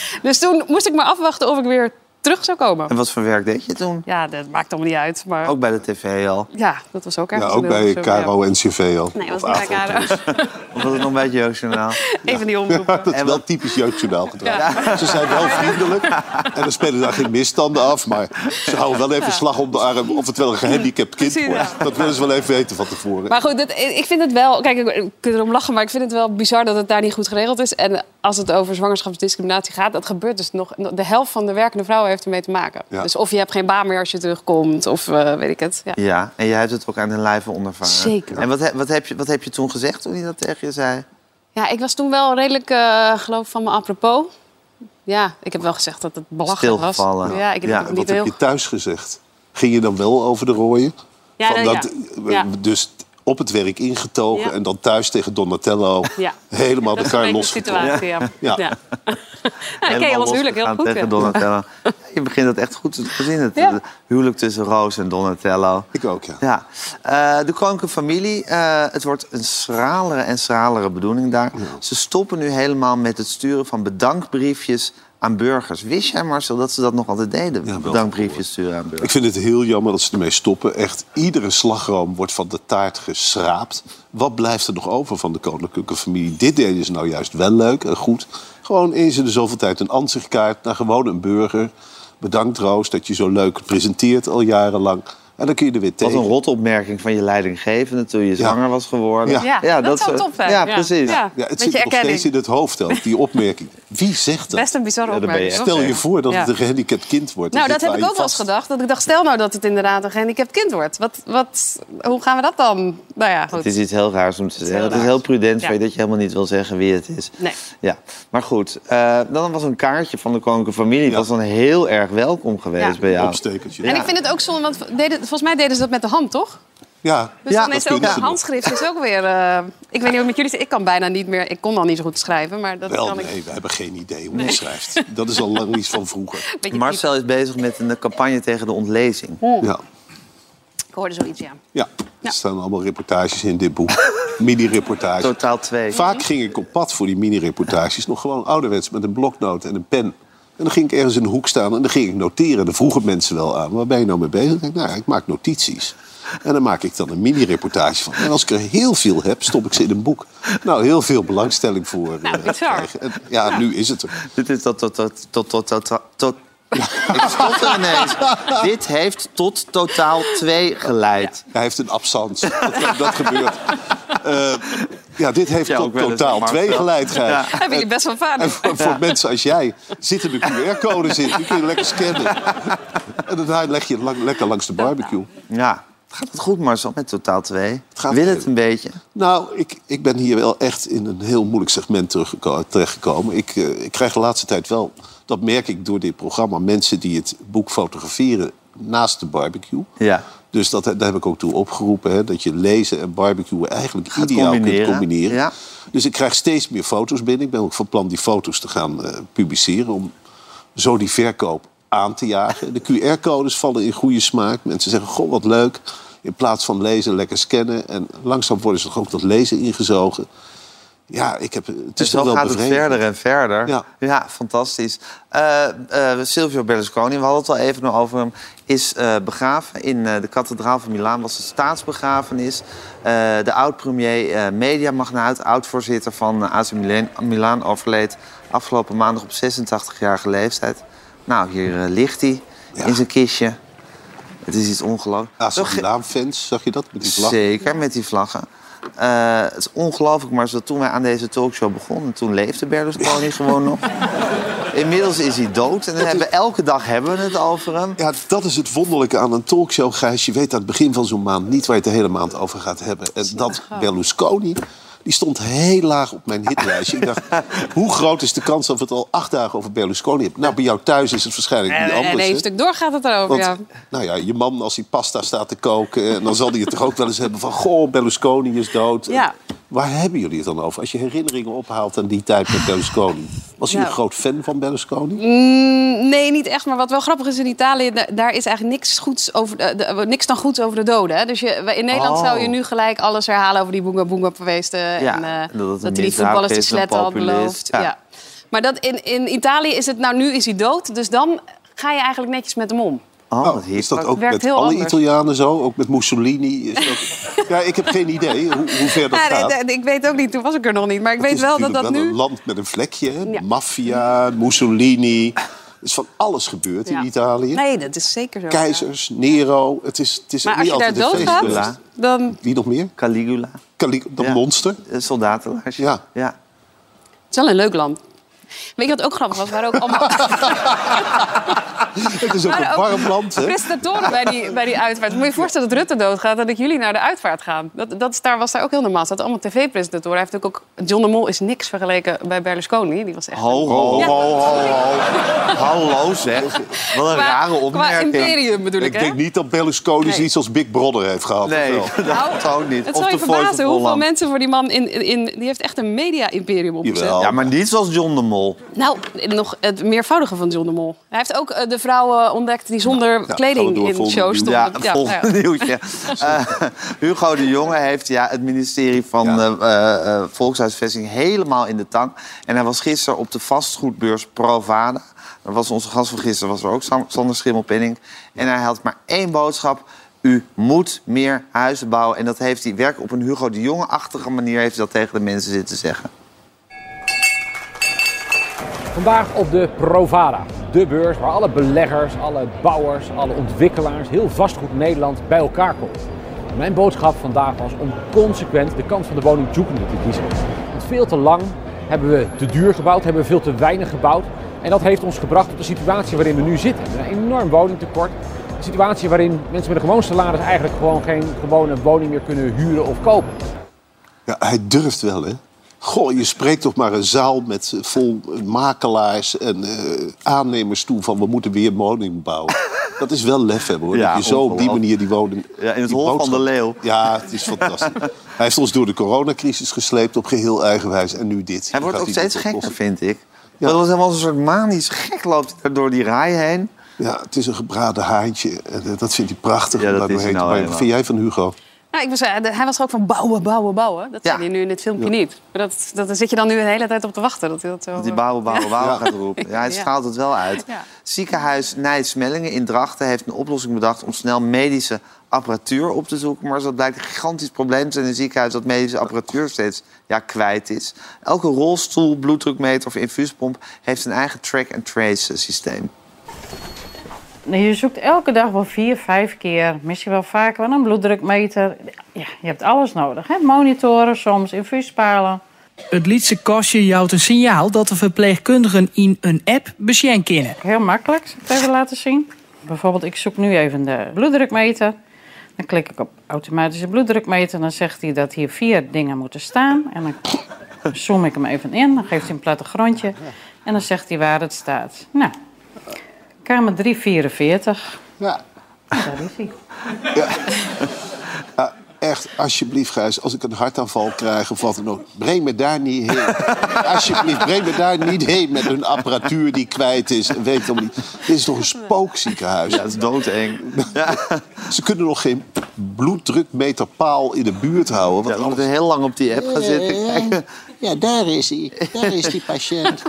Speaker 4: *laughs* dus toen moest ik maar afwachten of ik weer terug zou komen.
Speaker 1: En wat voor werk deed je toen?
Speaker 4: Ja, dat maakt allemaal niet uit. Maar
Speaker 1: Ook bij de tv al.
Speaker 4: ja, dat was ook
Speaker 2: Ja,
Speaker 4: ergens
Speaker 2: ook bij
Speaker 4: ja.
Speaker 2: Caro en CV al.
Speaker 4: Nee,
Speaker 2: Of
Speaker 4: was niet bij
Speaker 2: Avro.
Speaker 4: Caro. *laughs*
Speaker 1: Of was het nog bij het Jeugdjournaal? *laughs*
Speaker 4: Even die omroepen.
Speaker 2: Dat is
Speaker 1: En
Speaker 2: wel typisch jeugdjournaal gedrag. Ze zijn wel vriendelijk en dan spelen daar geen misstanden af. Maar ze houden wel even slag om de arm of het wel een gehandicapt kind
Speaker 4: Precies,
Speaker 2: wordt.
Speaker 4: ja.
Speaker 2: Dat willen ze wel even weten van tevoren.
Speaker 4: Maar goed, ik vind het wel... Kijk, ik kunt erom lachen, maar ik vind het wel bizar dat het daar niet goed geregeld is. En als het over zwangerschapsdiscriminatie gaat, dat gebeurt dus nog... De helft van de werkende vrouwen heeft ermee te maken.
Speaker 2: Ja.
Speaker 4: Dus of je hebt geen baan meer als je terugkomt, of eh, weet ik het. Ja.
Speaker 1: Ja, en jij hebt het ook aan de lijve ondervaren.
Speaker 4: Zeker.
Speaker 1: En wat, wat, heb je, wat heb je toen gezegd toen hij dat tegen je zei?
Speaker 4: Ja, ik was toen wel redelijk, eh geloof ik, van me apropos. Ja, ik heb wel gezegd dat het belachelijk was. Ja, ik denk
Speaker 1: Ja,
Speaker 4: het
Speaker 2: Wat
Speaker 4: niet
Speaker 2: heb je thuis gezegd? Ging je dan wel over de rooien?
Speaker 4: Ja,
Speaker 2: Van dat,
Speaker 4: ja.
Speaker 2: eh,
Speaker 4: Ja.
Speaker 2: Dus op het werk ingetogen
Speaker 4: Ja.
Speaker 2: en dan thuis tegen Donatello
Speaker 4: Ja. *laughs*
Speaker 2: helemaal *laughs*
Speaker 4: de
Speaker 2: losgetrokken.
Speaker 4: situatie, ja.
Speaker 2: Ja.
Speaker 4: ja. *laughs* Ons huwelijk heel goed.
Speaker 1: tegen
Speaker 4: Ja.
Speaker 1: Donatello. je begint dat echt goed te zien. Het
Speaker 4: Ja.
Speaker 1: huwelijk tussen Roos en Donatello.
Speaker 2: Ik ook, ja.
Speaker 1: Ja, Eh, de koninklijke familie, eh, het wordt een schralere en schralere bedoeling daar. Ze stoppen nu helemaal met het sturen van bedankbriefjes aan burgers. Wist jij, Marcel, dat ze dat nog altijd deden?
Speaker 2: Ja,
Speaker 1: bedankbriefjes sturen aan burgers.
Speaker 2: Ik vind het heel jammer dat ze ermee stoppen. Echt, iedere slagroom wordt van de taart geschraapt. Wat blijft er nog over van de koninklijke familie? Dit deden ze nou juist wel leuk en goed. Gewoon eens in de zoveel tijd een ansichtkaart naar gewoon een burger. Bedankt Roos dat je zo leuk presenteert al jarenlang. En dan kun je er weer
Speaker 1: Wat
Speaker 2: tegen.
Speaker 1: een rotopmerking van je leidinggevende toen je zwanger was geworden.
Speaker 2: Ja.
Speaker 4: Ja, dat zou
Speaker 1: is-
Speaker 4: top zijn.
Speaker 1: Ja,
Speaker 4: Ja.
Speaker 1: precies.
Speaker 4: Ja.
Speaker 2: Ja, het
Speaker 4: Beetje
Speaker 2: zit nog
Speaker 4: erkenning.
Speaker 2: steeds in het hoofd, ook, die opmerking. Wie zegt dat?
Speaker 4: Best een bizarre opmerking.
Speaker 2: Stel je voor dat
Speaker 4: Ja.
Speaker 2: het een gehandicapt kind wordt.
Speaker 4: Nou, dat heb ik ook wel eens gedacht. Dat ik dacht, stel nou dat het inderdaad een gehandicapt kind wordt. Wat, wat, hoe gaan we dat dan? Nou ja, goed.
Speaker 1: Het is iets heel raars om te zeggen. Het is heel prudent
Speaker 4: Ja.
Speaker 1: van je dat je helemaal niet wil zeggen wie het is.
Speaker 4: Nee.
Speaker 1: Ja, maar goed. eh, dan was een kaartje van de koninklijke familie.
Speaker 2: Ja.
Speaker 1: was dan heel erg welkom geweest
Speaker 4: Ja.
Speaker 1: bij jou.
Speaker 2: Opstekertje.
Speaker 4: En ik vind het ook zonde, want deden, volgens mij deden ze dat met de hand, toch?
Speaker 2: Ja,
Speaker 4: Dus
Speaker 1: Ja,
Speaker 4: dan is ook het handschrift is ook weer... eh, ik weet niet hoe met jullie. Ik kan bijna niet meer... Ik kon al niet zo goed schrijven, maar dat
Speaker 2: Wel,
Speaker 4: kan ik...
Speaker 2: nee, we hebben geen idee hoe je schrijft. Dat is al lang iets van vroeger.
Speaker 4: Beetje
Speaker 1: Marcel is bezig met een campagne tegen de ontlezing.
Speaker 2: Ja.
Speaker 4: Ik hoorde zoiets, ja.
Speaker 2: ja. er staan allemaal reportages in dit boek. *laughs* Mini-reportages.
Speaker 1: Totaal twee.
Speaker 2: Vaak ging ik op pad voor die mini-reportages. Nog gewoon ouderwets met een bloknoot en een pen. En dan ging ik ergens in de hoek staan en dan ging ik noteren. Dan vroegen mensen wel aan, waar ben je nou mee bezig? Ik, nou, ja, ik maak notities. En dan maak ik dan een mini-reportage van. En als ik er heel veel heb, stop ik ze in een boek. Nou, heel veel belangstelling voor
Speaker 4: Nou,
Speaker 2: eh,
Speaker 4: bizar.
Speaker 2: krijgen. En ja, nu is het er.
Speaker 1: Dit is tot... tot, tot, tot, tot, tot, ik stotter ineens. Dit heeft tot totaal twee geleid.
Speaker 2: Hij heeft een absent. Dat, dat gebeurt. Eh, ja, dit heeft
Speaker 1: Ja,
Speaker 2: tot totaal twee geleid, Gijs.
Speaker 1: Ja.
Speaker 4: Hebben jullie best wel
Speaker 2: En
Speaker 4: vader.
Speaker 2: voor, mensen als jij zitten de QR-codes in. Die kun je lekker scannen. En daarna leg je het lang- lekker langs de barbecue.
Speaker 1: Ja. Gaat het goed, Marcel, met totaal twee?
Speaker 2: gaat
Speaker 1: Wil
Speaker 2: heel-
Speaker 1: het een beetje?
Speaker 2: Nou, ik, ik ben hier wel echt in een heel moeilijk segment terechtgekomen. Ik, eh, ik krijg de laatste tijd wel, dat merk ik door dit programma... mensen die het boek fotograferen naast de barbecue.
Speaker 1: Ja.
Speaker 2: Dus dat, daar heb ik ook toe opgeroepen. Hè, dat je lezen en barbecue eigenlijk
Speaker 1: Gaat
Speaker 2: ideaal
Speaker 1: combineren,
Speaker 2: kunt combineren.
Speaker 1: ja.
Speaker 2: Dus ik krijg steeds meer foto's binnen. Ik ben ook van plan die foto's te gaan eh, publiceren... om zo die verkoop aan te jagen. De QR-codes vallen in goede smaak. Mensen zeggen, goh, wat leuk. In plaats van lezen, lekker scannen. En langzaam worden ze toch ook dat lezen ingezogen. Ja, ik heb, het is
Speaker 1: Dus
Speaker 2: wel
Speaker 1: gaat het verder en verder.
Speaker 2: Ja.
Speaker 1: fantastisch. Eh, eh, Silvio Berlusconi, we hadden het al even nog over hem... is eh, begraven in de kathedraal van Milaan. was een staatsbegrafenis. De oud-premier, mediamagnaat, oud-voorzitter van AC Milan, Milaan... overleed afgelopen maandag op 86-jarige leeftijd. Nou, hier eh, ligt hij
Speaker 2: Ja.
Speaker 1: in zijn kistje. Het is iets ongelooflijks.
Speaker 2: AC
Speaker 1: Toch-
Speaker 2: Milan-fans, zag je dat? Met die vlag?
Speaker 1: Zeker, met die vlaggen. Eh, het is ongelooflijk, maar toen wij aan deze talkshow begonnen... toen leefde Berlusconi gewoon nog. *laughs* Inmiddels is hij dood en dan hebben we, elke dag hebben we het over hem.
Speaker 2: Ja, dat is het wonderlijke aan een talkshow, Gijs. Je weet aan het begin van zo'n maand niet waar je het de hele maand over gaat hebben. En dat Berlusconi, die stond heel laag op mijn hitlijstje. Ik dacht, *laughs* hoe groot is de kans dat we het al acht dagen over Berlusconi hebben? Nou, bij jou thuis is het waarschijnlijk niet anders.
Speaker 4: en een stuk door gaat het erover,
Speaker 2: Want,
Speaker 4: ja.
Speaker 2: nou ja, je man als hij pasta staat te koken... en dan zal hij het toch ook wel eens hebben van... goh, Berlusconi is dood.
Speaker 4: Ja.
Speaker 2: Waar hebben jullie het dan over? Als je herinneringen ophaalt aan die tijd met Berlusconi. Was hij een groot fan van Berlusconi?
Speaker 4: Mm, nee, niet echt. Maar wat wel grappig is in Italië, da- daar is eigenlijk niks, goeds over de, de- niks dan goeds over de doden. Hè? Dus je, in Nederland
Speaker 1: Oh.
Speaker 4: zou je nu gelijk alles herhalen over die Boonga Boonga feesten.
Speaker 1: Ja,
Speaker 4: en eh,
Speaker 1: dat
Speaker 4: die voetballers die sletten had beloofd.
Speaker 1: Ja.
Speaker 4: Ja. Maar dat in, in Italië is het, nou nu is hij dood. Dus dan ga je eigenlijk netjes met hem om?
Speaker 1: Oh,
Speaker 2: Oh, is dat ook met alle
Speaker 4: anders.
Speaker 2: Italianen zo? Ook met Mussolini? Is dat... *laughs* ja, ik heb geen idee hoe, hoe ver dat
Speaker 4: Ja,
Speaker 2: gaat.
Speaker 4: nee, nee, ik weet ook niet, toen was ik er nog niet. Maar ik
Speaker 2: Het
Speaker 4: weet
Speaker 2: is
Speaker 4: wel dat dat
Speaker 2: wel
Speaker 4: nu...
Speaker 2: een land met een vlekje.
Speaker 4: Ja.
Speaker 2: Maffia, Mussolini. Er is van alles gebeurd
Speaker 4: Ja.
Speaker 2: in Italië.
Speaker 4: Nee, dat is zeker zo.
Speaker 2: Keizers, Nero. Het is, het is
Speaker 4: Maar
Speaker 2: niet
Speaker 4: als je daar doodgaat, dan...
Speaker 2: Wie nog meer?
Speaker 1: Caligula,
Speaker 2: Cali dat
Speaker 1: Ja.
Speaker 2: monster.
Speaker 1: soldatenlaars.
Speaker 2: Ja.
Speaker 1: ja.
Speaker 4: Het is wel een leuk land. Weet je wat ook grappig was? Waren ook allemaal *laughs*
Speaker 2: Het is ook een warm land. Hè?
Speaker 4: presentatoren bij die, bij die uitvaart. Moet je je voorstellen dat Rutte doodgaat en dat jullie naar de uitvaart gaan. Dat, dat is daar, was daar ook heel normaal. Zaten allemaal tv-presentatoren. Hij heeft ook, ook John de Mol is niks vergeleken bij Berlusconi. Die was echt...
Speaker 1: Ho, ho,
Speaker 4: Ja.
Speaker 1: ho, ho, ho. Hallo zeg. *laughs* Wat een
Speaker 4: Qua-
Speaker 1: rare
Speaker 4: Qua
Speaker 1: opmerking.
Speaker 4: imperium bedoel ik,
Speaker 2: Ik
Speaker 4: hè?
Speaker 2: denk niet dat Berlusconi
Speaker 4: Nee.
Speaker 2: zoiets als Big Brother heeft gehad.
Speaker 1: Nee, *laughs* dat ook niet.
Speaker 4: Het
Speaker 1: Of
Speaker 4: zal je verbazen hoeveel mensen voor die man... In, in, die heeft echt een media-imperium opgezet.
Speaker 2: Jawel.
Speaker 1: Ja, maar niet zoals John de Mol.
Speaker 4: Nou, nog het meervoudige van John de Mol. Hij heeft ook eh, de vrouwen ontdekt die zonder kleding
Speaker 2: door,
Speaker 4: in
Speaker 2: volgende
Speaker 4: shows stonden.
Speaker 1: Ja, volgende
Speaker 4: nou ja. *laughs*
Speaker 1: nieuwtje. Eh, Hugo de Jonge heeft ja, het ministerie van
Speaker 2: Ja.
Speaker 1: eh, eh, eh, Volkshuisvesting helemaal in de tang. En hij was gisteren op de vastgoedbeurs Provada. Dat was onze gast van gisteren, was er ook Sander Schimmelpenning. En hij had maar één boodschap. U moet meer huizen bouwen. En dat heeft hij werkelijk op een Hugo de Jonge-achtige manier... heeft hij dat tegen de mensen zitten zeggen.
Speaker 8: Vandaag op de Provada, de beurs waar alle beleggers, alle bouwers, alle ontwikkelaars, heel vastgoed Nederland bij elkaar komen. Mijn boodschap vandaag was om consequent de kant van de woningzoekende te kiezen. Want veel te lang hebben we te duur gebouwd, hebben we veel te weinig gebouwd. En dat heeft ons gebracht tot de situatie waarin we nu zitten. Een enorm woningtekort. Een situatie waarin mensen met een gewoon salaris eigenlijk gewoon geen gewone woning meer kunnen huren of kopen.
Speaker 2: Ja, hij durft wel, hè? Goh, je spreekt toch maar een zaal met eh, vol makelaars en eh, aannemers toe van we moeten weer woning bouwen. *laughs* Dat is wel lef hebben hoor.
Speaker 1: Ja,
Speaker 2: dat je zo op die manier die woning.
Speaker 1: Ja, in het hol van de leeuw.
Speaker 2: Ja, het is fantastisch. *laughs* Hij heeft ons door de coronacrisis gesleept op geheel eigenwijs en nu dit.
Speaker 1: Hij wordt ook steeds gekker,
Speaker 2: oplossen.
Speaker 1: vind ik.
Speaker 2: Ja.
Speaker 1: Dat was helemaal een soort manisch gek loopt door die rij heen.
Speaker 2: Ja, het is een gebraden haantje. Eh, dat vindt hij prachtig.
Speaker 1: Ja,
Speaker 2: om
Speaker 1: dat
Speaker 2: daar
Speaker 1: is nou.
Speaker 2: Wat vind jij van Hugo?
Speaker 4: Nou, ik was, eh, de- hij was er ook van bouwen, bouwen, bouwen. Dat
Speaker 1: Ja.
Speaker 4: zei hij nu in dit filmpje niet. Maar dat, dat, daar zit je dan nu de hele tijd op te wachten. Dat, hij dat, zo,
Speaker 1: Dat die bouwen, bouwen, *laughs* bouwen
Speaker 2: Ja.
Speaker 1: gaat roepen. Ja, hij
Speaker 4: Ja.
Speaker 1: straalt het wel uit.
Speaker 4: Ja.
Speaker 1: Ziekenhuis Nijsmellingen in Drachten heeft een oplossing bedacht... om snel medische apparatuur op te zoeken. Maar dat blijkt een gigantisch probleem te zijn in een ziekenhuis... dat medische apparatuur steeds ja, kwijt is. Elke rolstoel, bloeddrukmeter of infuuspomp... heeft een eigen track-and-trace systeem.
Speaker 9: Je zoekt elke dag wel vier, vijf keer, misschien wel vaker, wel een bloeddrukmeter. Ja, je hebt alles nodig. Hè? Monitoren, soms infuuspalen.
Speaker 10: Het Lietse kastje jouwt een signaal dat de verpleegkundigen in een app besjen kennen.
Speaker 9: Heel makkelijk, zal ik het even laten zien. Bijvoorbeeld, ik zoek nu even de bloeddrukmeter. Dan klik ik op automatische bloeddrukmeter. Dan zegt hij dat hier vier dingen moeten staan. En dan zoom ik hem even in. Dan geeft hij een plattegrondje. En dan zegt hij waar het staat. Nou, kamer 344.
Speaker 2: Ja.
Speaker 9: Daar is hij. *laughs*
Speaker 2: Ja, echt, alsjeblieft, Gijs, als ik een hartaanval krijg of wat dan ook, breng me daar niet heen. alsjeblieft, breng me daar niet heen met een apparatuur die kwijt is. En Weet allemaal niet. Dit is toch een spookziekenhuis?
Speaker 1: Ja, dat is doodeng. Ja,
Speaker 2: Ze kunnen nog geen bloeddrukmeterpaal in de buurt houden.
Speaker 1: ja,
Speaker 2: Want
Speaker 1: we moeten heel lang op die app gaan zitten kijken.
Speaker 2: ja, daar is hij. Daar is die patiënt.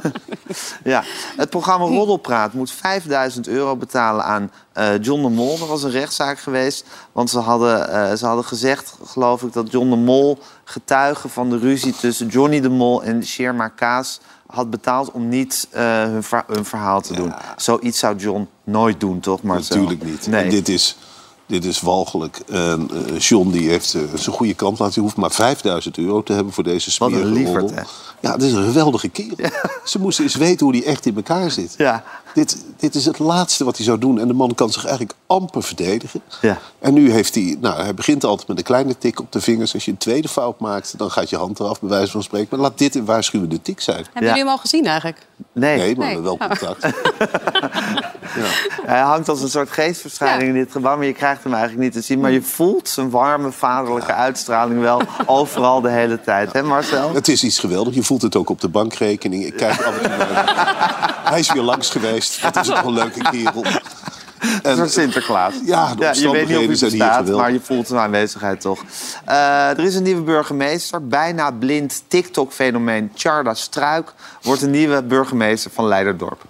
Speaker 2: *laughs*
Speaker 1: Ja, het programma Roddelpraat moet 5000 euro betalen aan eh, John de Mol. Er was een rechtszaak geweest, want ze hadden, eh, ze hadden gezegd, geloof ik, dat John de Mol getuige van de ruzie tussen Johnny de Mol en Sherma Kaas had betaald om niet eh, hun, ver- hun verhaal te doen. Zoiets zou John nooit doen, toch? Maar
Speaker 2: Natuurlijk niet.
Speaker 1: Nee.
Speaker 2: En dit is, dit is walgelijk. En eh, John die heeft eh, zijn goede kant laten zien. hoeft maar 5000 euro te hebben voor deze
Speaker 1: Wat een
Speaker 2: smerige
Speaker 1: lieverd,
Speaker 2: roddel.
Speaker 1: hè?
Speaker 2: Ja, het is een geweldige kerel. Ze moesten eens weten hoe hij echt in elkaar zit.
Speaker 1: Ja.
Speaker 2: Dit, dit is het laatste wat hij zou doen. En de man kan zich eigenlijk amper verdedigen.
Speaker 1: Ja.
Speaker 2: En nu heeft hij... Nou, hij begint altijd met een kleine tik op de vingers. Als je een tweede fout maakt, dan gaat je hand eraf, bij wijze van spreken. Maar laat dit een waarschuwende tik zijn.
Speaker 4: Hebben
Speaker 1: Ja.
Speaker 4: jullie hem al gezien eigenlijk?
Speaker 1: Nee,
Speaker 2: Nee, maar
Speaker 4: Nee.
Speaker 2: wel contact. *laughs*
Speaker 1: hij hangt als een soort geestverschijning in dit gebouw... maar je krijgt hem eigenlijk niet te zien. Maar je voelt zijn warme, vaderlijke uitstraling wel *laughs* overal de hele tijd. Hè Marcel?
Speaker 2: Het is iets geweldigs. Je voelt het ook op de bankrekening. Ik kijk af en toe naar hem. *laughs* Hij is weer langs geweest. Dat is ook een leuke kerel.
Speaker 1: Een soort Sinterklaas.
Speaker 2: Ja, de
Speaker 1: je weet niet of hij bestaat,
Speaker 2: geweldig.
Speaker 1: maar je voelt zijn aanwezigheid toch. Eh, er is een nieuwe burgemeester. Bijna blind TikTok-fenomeen Charda Struik... wordt de nieuwe burgemeester van Leiderdorp.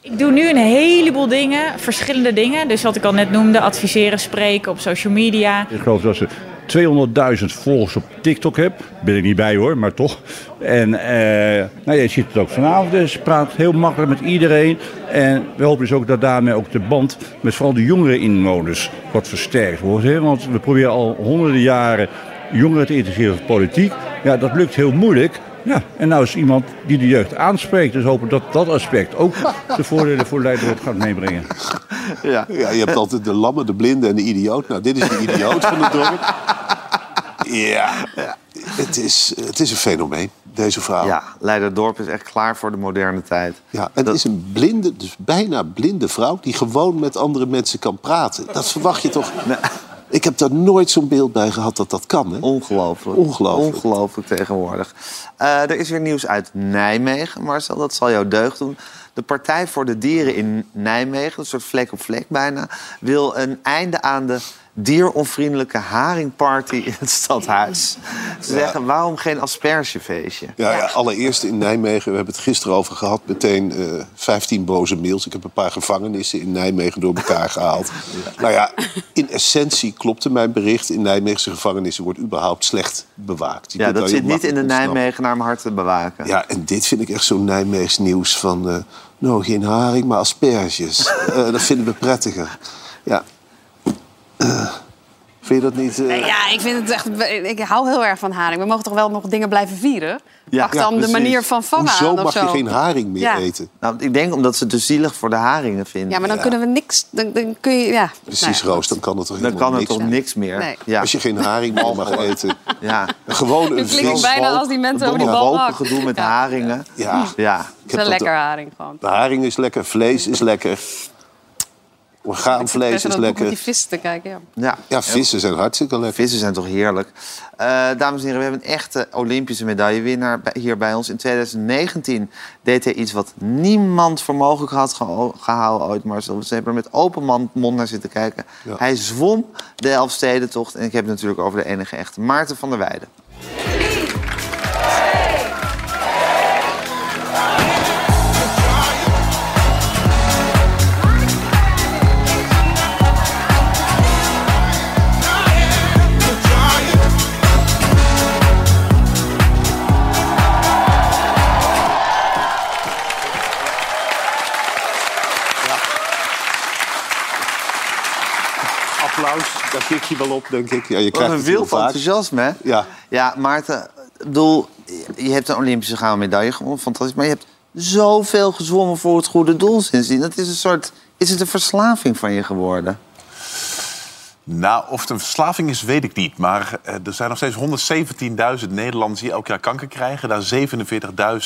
Speaker 11: Ik doe nu een heleboel dingen, verschillende dingen. Dus wat ik al net noemde, adviseren, spreken op social media.
Speaker 12: Ik geloof dat ze 200.000 volgers op TikTok heb. Ben ik niet bij hoor, maar toch. En eh, nou, je ziet het ook vanavond. Dus praat heel makkelijk met iedereen. En we hopen dus ook dat daarmee ook de band met vooral de jongere inwoners wat versterkt wordt. Want we proberen al honderden jaren jongeren te interesseren voor politiek. Ja, dat lukt heel moeilijk. Ja, en nou is iemand die de jeugd aanspreekt. Dus hopen dat dat aspect ook de voordelen voor Leiderland gaat meebrengen.
Speaker 1: Ja.
Speaker 2: Ja, je hebt altijd de lamme, de blinde en de idioot. Nou, dit is de idioot van het dorp. Ja, het is, het is een fenomeen, deze vrouw.
Speaker 1: Ja, Leiderdorp is echt klaar voor de moderne tijd.
Speaker 2: Ja, en het is een blinde, dus bijna blinde vrouw... die gewoon met andere mensen kan praten. Dat verwacht je toch... Ik heb daar nooit zo'n beeld bij gehad dat dat kan. Hè?
Speaker 1: Ongelooflijk.
Speaker 2: Ongelooflijk.
Speaker 1: Ongelooflijk tegenwoordig. Eh, er is weer nieuws uit Nijmegen, Marcel. Dat zal jou deugd doen. De Partij voor de Dieren in Nijmegen, een soort vlek op vlek bijna... wil een einde aan de dieronvriendelijke haringparty in het stadhuis. Ze
Speaker 2: Ja.
Speaker 1: zeggen, waarom geen aspergefeestje?
Speaker 2: Ja, ja, allereerst in Nijmegen, we hebben het gisteren over gehad, meteen eh 15 boze mails. Ik heb een paar gevangenissen in Nijmegen door elkaar *laughs* gehaald. Nou ja, in essentie klopte mijn bericht. In Nijmeegse gevangenissen wordt überhaupt slecht bewaakt. Je
Speaker 1: Ja, dat zit niet in de
Speaker 2: makkelijk ontsnappen.
Speaker 1: Nijmegen naar mijn hart te bewaken.
Speaker 2: Ja, en dit vind ik echt zo'n Nijmeegs nieuws van... eh, nou, geen haring, maar asperges. *laughs* Eh, dat vinden we prettiger. Ja. Vind je dat niet... eh,
Speaker 4: Ja, ik vind het echt. Ik hou heel erg van haring. We mogen toch wel nog dingen blijven vieren?
Speaker 1: Ja,
Speaker 4: Pak dan de manier van vangen
Speaker 2: Hoezo
Speaker 4: aan of
Speaker 2: mag
Speaker 4: zo.
Speaker 2: je geen haring meer
Speaker 4: Ja.
Speaker 2: eten?
Speaker 1: Nou, ik denk omdat ze het dus zielig voor de haringen vinden.
Speaker 4: Ja, maar dan kunnen we niks. Dan, dan kun je. Ja.
Speaker 2: Precies,
Speaker 4: Nou ja.
Speaker 2: Roos, dan kan het toch
Speaker 1: Dan kan het toch niks meer?
Speaker 4: Nee.
Speaker 1: Ja.
Speaker 2: Als je geen haring meer mag eten.
Speaker 1: Ja.
Speaker 2: Gewoon een
Speaker 4: Het klinkt
Speaker 2: vis.
Speaker 4: bijna als die mensen over die
Speaker 1: Een
Speaker 4: bal
Speaker 1: gedoe met
Speaker 4: Ja.
Speaker 1: haringen.
Speaker 2: Ja,
Speaker 1: Ja.
Speaker 2: ik
Speaker 4: Het
Speaker 2: heb
Speaker 4: is een
Speaker 2: dat-
Speaker 4: lekker haring gewoon.
Speaker 2: De haring is lekker, vlees is lekker. Orgaanvlees is
Speaker 4: met die
Speaker 2: lekker.
Speaker 4: vis te kijken. Ja.
Speaker 1: Ja.
Speaker 2: Ja, vissen zijn hartstikke lekker.
Speaker 1: Vissen zijn toch heerlijk. Eh, dames en heren, we hebben een echte Olympische medaillewinnaar hier bij ons. In 2019 deed hij iets wat niemand voor mogelijk had geho- gehouden ooit, Marcel. Ze hebben er met open mond naar zitten kijken.
Speaker 2: Ja.
Speaker 1: Hij zwom de Elfstedentocht. En ik heb het natuurlijk over de enige echte Maarten van der Weijden.
Speaker 2: Kik je wel op, denk ik. Ja, je
Speaker 1: Wat
Speaker 2: krijgt
Speaker 1: een wild enthousiasme, hè?
Speaker 2: Ja.
Speaker 1: Ja, Maarten, ik bedoel, je hebt een Olympische gouden medaille gewonnen, fantastisch. Maar je hebt zoveel gezwommen voor het goede doel sindsdien. Dat is een soort, is het een verslaving van je geworden?
Speaker 13: Nou, of het een verslaving is, weet ik niet. Maar eh, er zijn nog steeds 117.000 Nederlanders die elk jaar kanker krijgen. Daar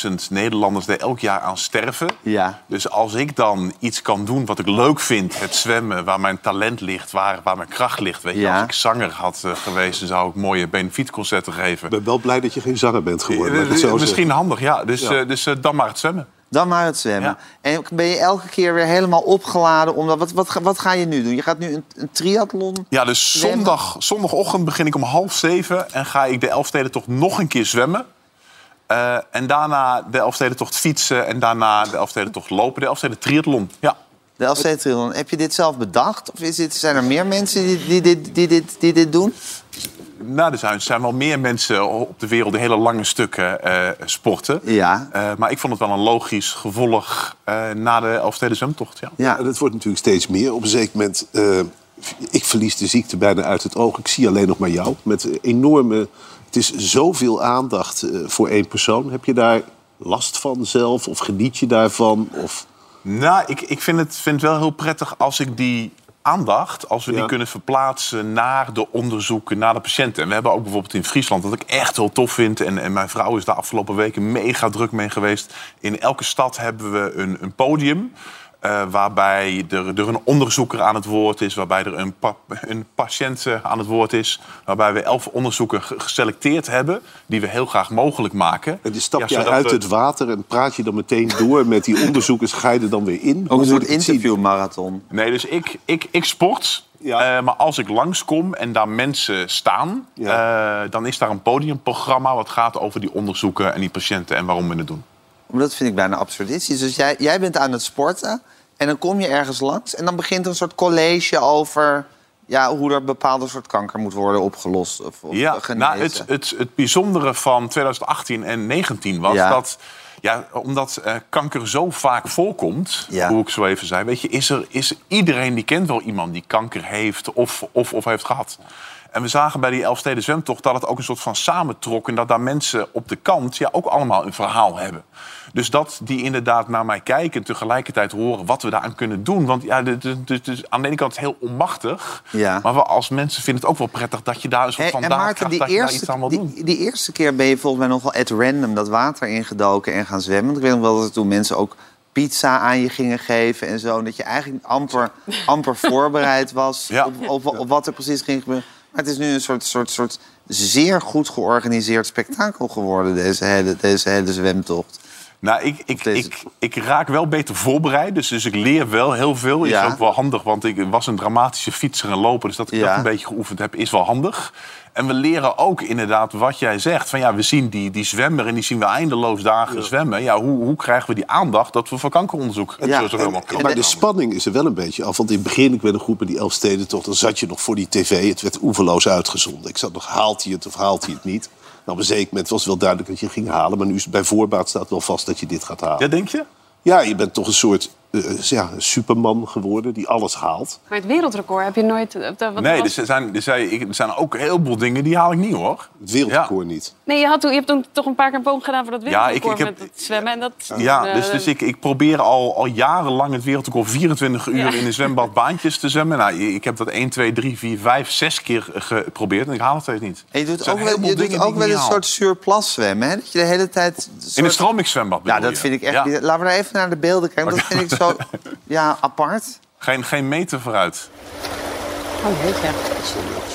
Speaker 13: 47.000 Nederlanders die elk jaar aan sterven.
Speaker 1: Ja.
Speaker 13: Dus als ik dan iets kan doen wat ik leuk vind, het zwemmen, waar mijn talent ligt, waar, waar mijn kracht ligt. Weet je,
Speaker 1: Ja.
Speaker 13: als ik zanger had eh, geweest, dan zou ik mooie benefietconcerten geven.
Speaker 2: Ik ben wel blij dat je geen zanger bent geworden.
Speaker 13: Eh,
Speaker 2: zo
Speaker 13: Misschien
Speaker 2: zeggen.
Speaker 13: handig, ja. Dus,
Speaker 2: Ja.
Speaker 13: dus dan maar het zwemmen.
Speaker 1: Dan maar het zwemmen.
Speaker 13: Ja.
Speaker 1: En ben je elke keer weer helemaal opgeladen? Omdat, wat, wat, ga- wat ga je nu doen? Je gaat nu een, een triathlon?
Speaker 13: Ja, dus
Speaker 1: Zwemmen?
Speaker 13: zondag, zondagochtend begin ik om half zeven... en ga ik de Elfstedentocht nog een keer zwemmen. Eh, en daarna de Elfstedentocht fietsen en daarna de Elfstedentocht lopen. De Elfsteden triathlon, ja.
Speaker 1: De LC Triathlon. Heb je dit zelf bedacht? Of is dit, zijn er meer mensen die, die, dit- die, dit, die dit doen?
Speaker 13: Nou, er zijn, er zijn wel meer mensen op de wereld die hele lange stukken eh, sporten.
Speaker 1: Ja.
Speaker 13: Eh, maar ik vond het wel een logisch gevolg eh, na de Elfsteden zwemtocht, ja.
Speaker 1: Ja.
Speaker 2: En het wordt natuurlijk steeds meer. Op een zeker moment, eh, ik verlies de ziekte bijna uit het oog. Ik zie alleen nog maar jou. Met enorme, het is zoveel aandacht eh, voor één persoon. Heb je daar last van zelf? Of geniet je daarvan? Of...
Speaker 13: Nou, ik, ik vind, het, vind het wel heel prettig als ik die aandacht... als we
Speaker 2: Ja.
Speaker 13: die kunnen verplaatsen naar de onderzoeken, naar de patiënten. En we hebben ook bijvoorbeeld in Friesland, wat ik echt heel tof vind... en, en mijn vrouw is de afgelopen weken mega druk mee geweest. In elke stad hebben we een, een podium... eh, waarbij er, er een onderzoeker aan het woord is, waarbij er een, pa- een patiënt eh, aan het woord is, waarbij we elf onderzoeken ge- geselecteerd hebben, die we heel graag mogelijk maken.
Speaker 2: En die stap
Speaker 13: Ja, zodat
Speaker 2: uit
Speaker 13: we-
Speaker 2: het water en praat je dan meteen door met die onderzoekers? Ga je er dan weer in?
Speaker 1: Ook
Speaker 2: Hoe
Speaker 1: een soort interviewmarathon.
Speaker 13: Nee, dus ik, ik, ik sport.
Speaker 2: Ja.
Speaker 13: Eh, maar als ik langskom en daar mensen staan, eh, dan is daar een podiumprogramma wat gaat over die onderzoeken en die patiënten en waarom we het doen.
Speaker 1: Dat vind ik bijna absurdistisch. Dus jij, jij bent aan het sporten en dan kom je ergens langs... en dan begint een soort college over ja, hoe er bepaalde soort kanker moet worden opgelost. Of, of
Speaker 13: Ja,
Speaker 1: genezen.
Speaker 13: nou, het, het, het bijzondere van 2018 en 2019 was
Speaker 1: Ja.
Speaker 13: dat... Ja, omdat eh, kanker zo vaak voorkomt, hoe ik zo even zei... Weet je, is, er, is iedereen die kent wel iemand die kanker heeft of, of, of heeft gehad. En we zagen bij die Elfsteden zwemtocht dat het ook een soort van samentrok... en dat daar mensen op de kant ja, ook allemaal een verhaal hebben. Dus dat die inderdaad naar mij kijken en tegelijkertijd horen wat we daaraan kunnen doen. Want ja, het is aan de ene kant heel onmachtig.
Speaker 1: Ja.
Speaker 13: Maar we als mensen vinden het ook wel prettig dat je daar een soort van
Speaker 1: en Maarten,
Speaker 13: daadkracht,
Speaker 1: die
Speaker 13: dat je daar iets
Speaker 1: eerste,
Speaker 13: aan wil doen.
Speaker 1: die, eerste keer ben je volgens mij nog wel at random dat water ingedoken en gaan zwemmen. Ik weet nog wel dat er toen mensen ook pizza aan je gingen geven en zo. En dat je eigenlijk amper, amper *laughs* voorbereid was op, op, op wat er precies ging gebeuren. Maar het is nu een soort, soort, soort zeer goed georganiseerd spektakel geworden, deze hele, deze hele zwemtocht.
Speaker 13: Nou, ik, ik, ik, ik raak wel beter voorbereid, dus, dus ik leer wel heel veel. Is
Speaker 1: Ja.
Speaker 13: ook wel handig, want ik was een dramatische fietser en loper... dus dat ik
Speaker 1: Ja.
Speaker 13: dat een beetje geoefend heb, is wel handig. En we leren ook inderdaad wat jij zegt. Van ja, we zien die, die zwemmer en die zien we eindeloos dagen zwemmen. Ja, hoe, hoe krijgen we die aandacht dat we voor kankeronderzoek zo zoveel mogelijk kunnen
Speaker 2: Maar de spanning is er wel een beetje af. Want in het begin, ik ben een groep met die Elfstedentocht... dan zat je nog voor die tv. Het werd oeverloos uitgezonden. Ik zat nog, haalt hij het of haalt hij het niet? Nou, op een zeker moment was het wel duidelijk dat je ging halen. Maar nu is bij voorbaat staat wel vast dat je dit gaat halen.
Speaker 13: Ja, denk je?
Speaker 2: Ja, je bent toch een soort ja, superman geworden die alles haalt.
Speaker 4: Maar het wereldrecord heb je nooit... eh, dat- wat
Speaker 13: Nee,
Speaker 4: was-
Speaker 13: er zijn, er, zijn, er ook een heleboel dingen die haal ik niet hoor.
Speaker 2: Het wereldrecord niet.
Speaker 4: Nee, je, had toen, je hebt toen toch een paar keer een poging gedaan voor dat
Speaker 13: Ja,
Speaker 4: wereldrecord
Speaker 13: ik- ik heb-
Speaker 4: met het zwemmen. En dat,
Speaker 13: Ja,
Speaker 4: eh,
Speaker 13: dus, dus ik, ik probeer al, al jarenlang het wereldrecord 24 uur
Speaker 4: Ja.
Speaker 13: in een zwembad baantjes te zwemmen. Nou, ik heb dat 1, 2, 3, 4, 5, 6 keer geprobeerd en ik haal het steeds niet.
Speaker 1: En je doet ook wel, je doet ook wel een soort surplus zwemmen, hè? Dat je de hele tijd...
Speaker 13: In een stromingszwembad
Speaker 1: Ja, dat
Speaker 13: je?
Speaker 1: vind ik echt...
Speaker 13: Ja.
Speaker 1: Laten we nou even naar de beelden kijken. want Dat vind ik zo ja, apart.
Speaker 13: Geen, geen meter vooruit.
Speaker 4: Oh, weet je.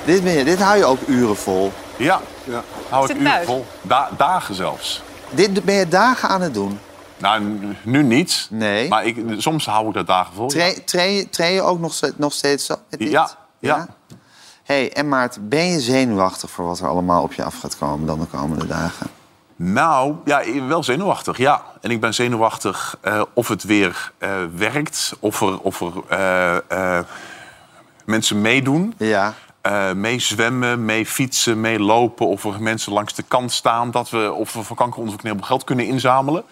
Speaker 1: Dit, ben je, dit hou je ook uren vol.
Speaker 13: Ja, ja. hou ik uren
Speaker 1: thuis?
Speaker 13: vol. Da- dagen zelfs.
Speaker 1: Dit ben je dagen aan het doen.
Speaker 13: Nou, nu niet.
Speaker 1: Nee.
Speaker 13: Maar ik, soms hou ik dat dagen vol.
Speaker 1: Train, train, je- train je ook nog, nog steeds zo? met dit?
Speaker 13: Ja, ja.
Speaker 1: hey, en Maarten, ben je zenuwachtig voor wat er allemaal op je af gaat komen dan de komende dagen?
Speaker 13: Nou, ja, wel zenuwachtig, ja. En ik ben zenuwachtig eh, of het weer eh, werkt, of er, of er eh, mensen meedoen.
Speaker 1: Ja.
Speaker 13: Eh, mee zwemmen, mee fietsen, mee lopen. Of er mensen langs de kant staan. Dat we, of we voor kankeronderzoek een heleboel geld kunnen inzamelen.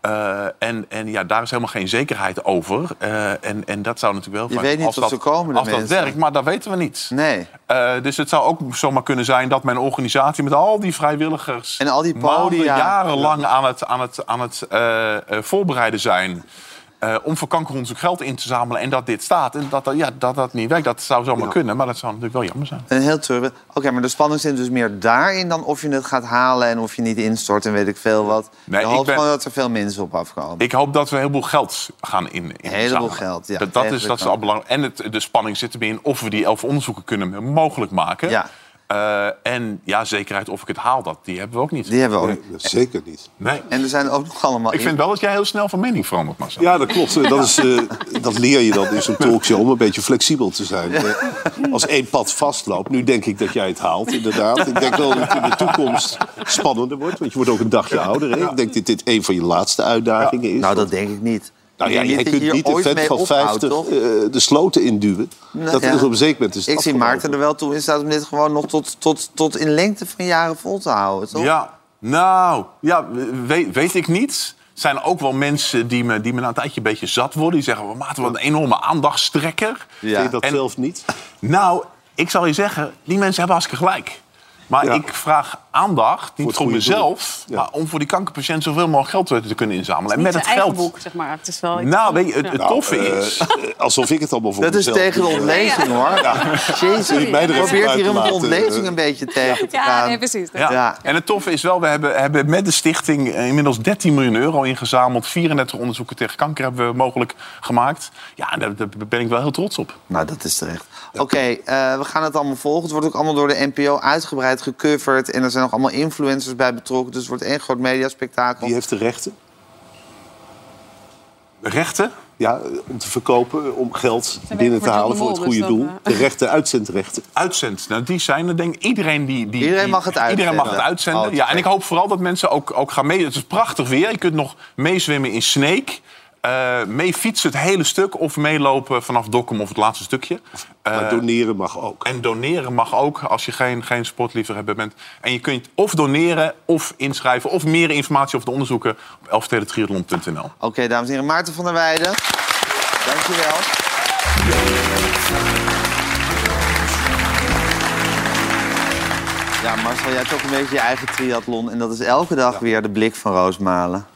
Speaker 13: Eh, en, en ja, daar is helemaal geen zekerheid over. Eh, en, en dat zou natuurlijk wel...
Speaker 1: Je
Speaker 13: fijn-
Speaker 1: weet niet
Speaker 13: als
Speaker 1: of
Speaker 13: dat,
Speaker 1: ze komen,
Speaker 13: Als dat werkt, maar dat weten we niet.
Speaker 1: Nee.
Speaker 13: Dus het zou ook zomaar kunnen zijn dat mijn organisatie met al die vrijwilligers...
Speaker 1: En al die
Speaker 13: maanden,
Speaker 1: podia.
Speaker 13: jarenlang aan het, aan het, aan het voorbereiden zijn... eh, om voor kankeronderzoek geld in te zamelen en dat dit staat. En dat ja, dat, dat niet werkt, dat zou zomaar kunnen. Maar dat zou natuurlijk wel jammer zijn.
Speaker 1: Een heel treurig. Oké, maar de spanning zit dus meer daarin dan of je het gaat halen en of je niet instort en weet ik veel wat.
Speaker 13: Nee,
Speaker 1: je
Speaker 13: ik
Speaker 1: hoopt
Speaker 13: ben-
Speaker 1: gewoon dat er veel mensen op afkomen.
Speaker 13: Ik hoop dat we een heleboel geld gaan in, in
Speaker 1: Een heleboel geld, ja.
Speaker 13: Dat, dat is, dat is al belangrijk. En het, de spanning zit erbij in of we die elf onderzoeken kunnen mogelijk maken.
Speaker 1: Ja.
Speaker 13: Eh, en ja, zekerheid of ik het haal, dat, die hebben we ook niet.
Speaker 1: Die hebben we ook
Speaker 2: Nee, zeker niet.
Speaker 13: Nee.
Speaker 1: En er zijn ook nog allemaal...
Speaker 13: Ik vind wel dat jij heel snel van mening verandert, Marcel.
Speaker 2: Ja, dat klopt. *laughs* Dat, is, eh, dat leer je dan in zo'n talkshow om een beetje flexibel te zijn. Eh, Als één pad vastloopt, nu denk ik dat jij het haalt, inderdaad. Ik denk wel dat het in de toekomst spannender wordt, want je wordt ook een dagje ouder. Hè? Ik denk dat dit een van je laatste uitdagingen is.
Speaker 1: Nou, dat denk ik niet.
Speaker 2: Nou ja, kunt
Speaker 1: je hier
Speaker 2: niet een vent
Speaker 1: mee
Speaker 2: van
Speaker 1: ophoudt,
Speaker 2: 50
Speaker 1: toch?
Speaker 2: eh, de sloten induwen.
Speaker 1: Nou,
Speaker 2: dat
Speaker 1: ja.
Speaker 2: is op een zeker moment is
Speaker 1: Ik zie. Maarten er wel toe in staat om dit gewoon nog tot, tot, tot in lengte van jaren vol te houden, toch?
Speaker 13: Ja, nou, ja, weet, weet ik niet. Er zijn ook wel mensen die me, die me na een tijdje een beetje zat worden. Die zeggen, Maarten, wat een enorme aandachtstrekker.
Speaker 2: Vind je dat
Speaker 13: En-
Speaker 2: zelf niet?
Speaker 13: Nou, ik zal je zeggen, die mensen hebben hartstikke gelijk. Maar
Speaker 2: Ja.
Speaker 13: ik vraag aandacht, niet voor, mezelf...
Speaker 2: Ja.
Speaker 13: maar om voor die kankerpatiënt zoveel mogelijk geld te kunnen inzamelen. En met het geld...
Speaker 4: boek, zeg maar. Het is wel iets
Speaker 13: Nou, weet je, het, het
Speaker 4: Ja.
Speaker 13: toffe
Speaker 2: Eh,
Speaker 13: is... *laughs*
Speaker 2: alsof ik het allemaal voor
Speaker 1: Dat is
Speaker 2: mezelf
Speaker 1: tegen de ontlezing, hoor. Jezus,
Speaker 2: je er
Speaker 1: probeert hier een ontlezing
Speaker 2: eh?
Speaker 1: een beetje tegen te
Speaker 4: Ja,
Speaker 1: gaan.
Speaker 4: nee, precies.
Speaker 13: Ja.
Speaker 1: Ja.
Speaker 13: En het toffe is wel, we hebben, hebben met de stichting inmiddels 13 miljoen euro ingezameld. 34 onderzoeken tegen kanker hebben we mogelijk gemaakt. Ja, daar ben ik wel heel trots op.
Speaker 1: Nou, dat is terecht. Oké, eh, we gaan het allemaal volgen. Het wordt ook allemaal door de NPO uitgebreid gecoverd. En er zijn nog allemaal influencers bij betrokken. Dus het wordt één groot mediaspectakel.
Speaker 2: Wie heeft de rechten?
Speaker 13: Rechten?
Speaker 2: Ja, om te verkopen, om geld binnen te halen voor het goede
Speaker 13: dus
Speaker 2: doel.
Speaker 13: dat,
Speaker 2: De rechten, uitzendrechten. *laughs*
Speaker 13: Uitzend, nou, die zijn er denk ik. Iedereen die... die
Speaker 1: Iedereen mag het uitzenden.
Speaker 13: Iedereen mag het uitzenden.
Speaker 1: Oh,
Speaker 13: ja, en ik hoop vooral dat mensen ook, ook gaan mee. Het is prachtig weer. Je kunt nog meezwemmen in Sneek. Eh mee fietsen het hele stuk of meelopen vanaf Dokkum of het laatste stukje.
Speaker 2: Maar
Speaker 13: Eh,
Speaker 2: doneren mag ook.
Speaker 13: En doneren mag ook als je geen, geen sportliefhebber bent. En je kunt of doneren of inschrijven of meer informatie over de onderzoeken op elfstedentriathlon.nl.
Speaker 1: Oké, dames en heren. Maarten van der Weijden. Dankjewel. Ja, Marcel, jij hebt ook een beetje je eigen triathlon. En dat is elke dag weer de blik van Roosmalen.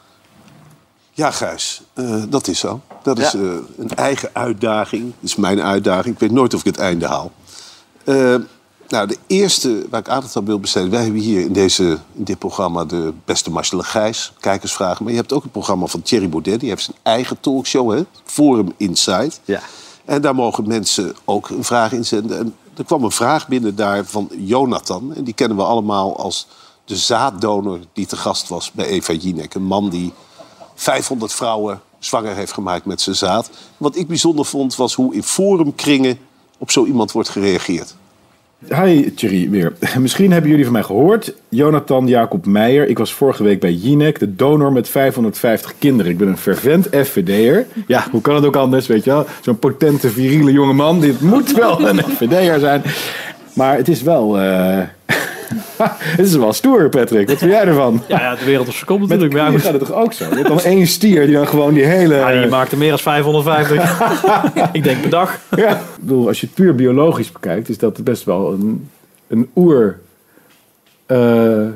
Speaker 2: Ja, Gijs, eh, dat is zo. Dat is
Speaker 1: Ja.
Speaker 2: eh, een eigen uitdaging. Dat is mijn uitdaging. Ik weet nooit of ik het einde haal. Eh, nou, de eerste waar ik aandacht aan wil besteden... wij hebben hier in, deze, in dit programma de beste Marcel Gijs, kijkersvragen. Maar je hebt ook een programma van Thierry Baudet. Die heeft zijn eigen talkshow, hè? Forum Insight.
Speaker 1: Ja.
Speaker 2: En daar mogen mensen ook een vraag inzenden. En er kwam een vraag binnen daar van Jonathan. En die kennen we allemaal als de zaaddonor die te gast was bij Eva Jinek. Een man die 500 vrouwen zwanger heeft gemaakt met zijn zaad. Wat ik bijzonder vond, was hoe in forumkringen op zo iemand wordt gereageerd.
Speaker 14: Hi Thierry weer. Misschien hebben jullie van mij gehoord. Jonathan Jacob Meijer. Ik was vorige week bij Jinek, de donor met 550 kinderen. Ik ben een fervent FVD'er. Ja, hoe kan het ook anders, weet je wel? Zo'n potente, viriele jonge man. Dit moet wel een FVD'er zijn. Maar het is wel... eh, *laughs* het is wel stoer, Patrick. Wat vind jij ervan?
Speaker 15: Ja, ja, de wereld op natuurlijk.
Speaker 14: jullie gaat het toch ook zo? Je hebt dan één stier die dan gewoon die hele...
Speaker 15: Ja, die maakt er meer dan 550. *laughs* ik denk per dag.
Speaker 14: Ja. Ik bedoel, als je het puur biologisch bekijkt, is dat best wel een, een oer eh, eh,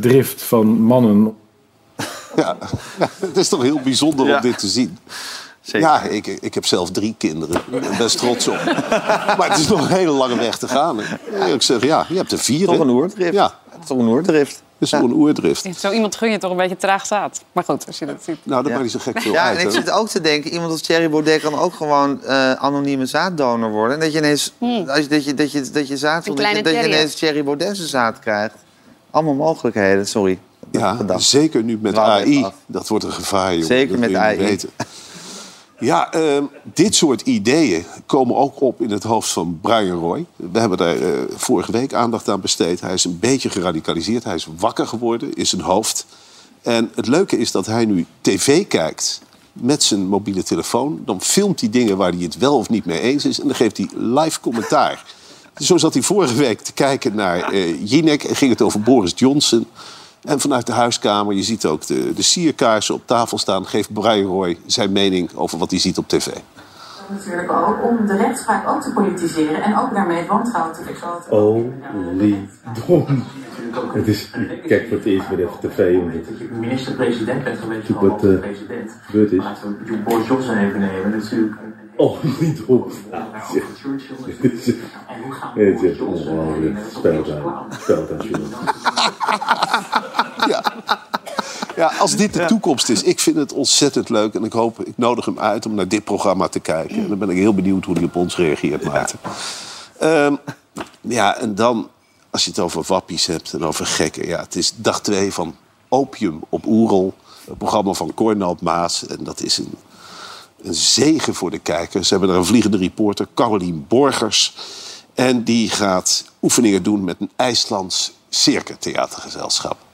Speaker 14: drift van mannen.
Speaker 2: Ja, *laughs* het is toch heel bijzonder
Speaker 14: Ja.
Speaker 2: om dit te zien. Ja, ik, ik heb zelf drie kinderen. Ik ben best trots op. *laughs* maar het is nog een hele lange weg te gaan. hè. Ik zeg, ja, je hebt er vier.
Speaker 1: Toch een oerdrift.
Speaker 2: Ja.
Speaker 1: Toch een oerdrift.
Speaker 2: Is toch een oerdrift.
Speaker 4: Zo iemand gun je toch een beetje traag zaad. Maar goed, als je dat ziet.
Speaker 2: Nou, dat maakt niet zo gek veel
Speaker 1: Ja,
Speaker 2: uit.
Speaker 1: en ik zit ook te denken, iemand als Thierry Baudet kan ook gewoon eh, anonieme zaaddonor worden. En dat je ineens, als je, dat je, dat je, dat je zaad dat dat je
Speaker 4: Thierry,
Speaker 1: ineens Thierry Baudet zijn zaad krijgt. Allemaal mogelijkheden, sorry.
Speaker 2: Ja, zeker nu met AI. Dat wordt een gevaar, joh.
Speaker 1: Zeker
Speaker 2: Dat
Speaker 1: met AI.
Speaker 2: weten. Ja, ehm, dit soort ideeën komen ook op in het hoofd van Brian Roy. We hebben daar eh, vorige week aandacht aan besteed. Hij is een beetje geradicaliseerd. Hij is wakker geworden in zijn hoofd. En het leuke is dat hij nu tv kijkt met zijn mobiele telefoon. Dan filmt hij dingen waar hij het wel of niet mee eens is. En dan geeft hij live commentaar. *laughs* Zo zat hij vorige week te kijken naar eh Jinek en ging het over Boris Johnson. En vanuit de huiskamer, je ziet ook de, de sierkaarsen op tafel staan... geeft Brian Roy zijn mening over wat hij ziet op tv.
Speaker 16: natuurlijk ook om de rechtspraak ook te politiseren en ook daarmee het wantrouwen te vergroten.
Speaker 17: Oliedom. Het is, kijk voor het eerst weer even tv. Omdat
Speaker 16: de minister-president bent geweest van
Speaker 17: wat,
Speaker 16: de
Speaker 17: eh,
Speaker 16: president.
Speaker 17: gebeurd is.
Speaker 16: Laten we Boris Johnson even nemen. Natuurlijk.
Speaker 17: Oliedom. Dit is *laughs* het is echt ongelooflijk. Speeltuin. Speeltuin, jongen. *laughs*
Speaker 2: Ja, als dit de toekomst is, ik vind het ontzettend leuk. En ik hoop, ik nodig hem uit om naar dit programma te kijken. En dan ben ik heel benieuwd hoe hij op ons reageert, Maarten. Ehm, ja, en dan, als je het over wappies hebt en over gekken. Ja, het is dag twee van Opium op Oerol. Een programma van Cornald Maas. En dat is een, een zegen voor de kijkers. Ze hebben er een vliegende reporter, Carolien Borgers. En die gaat oefeningen doen met een IJslands circutheatergezelschap.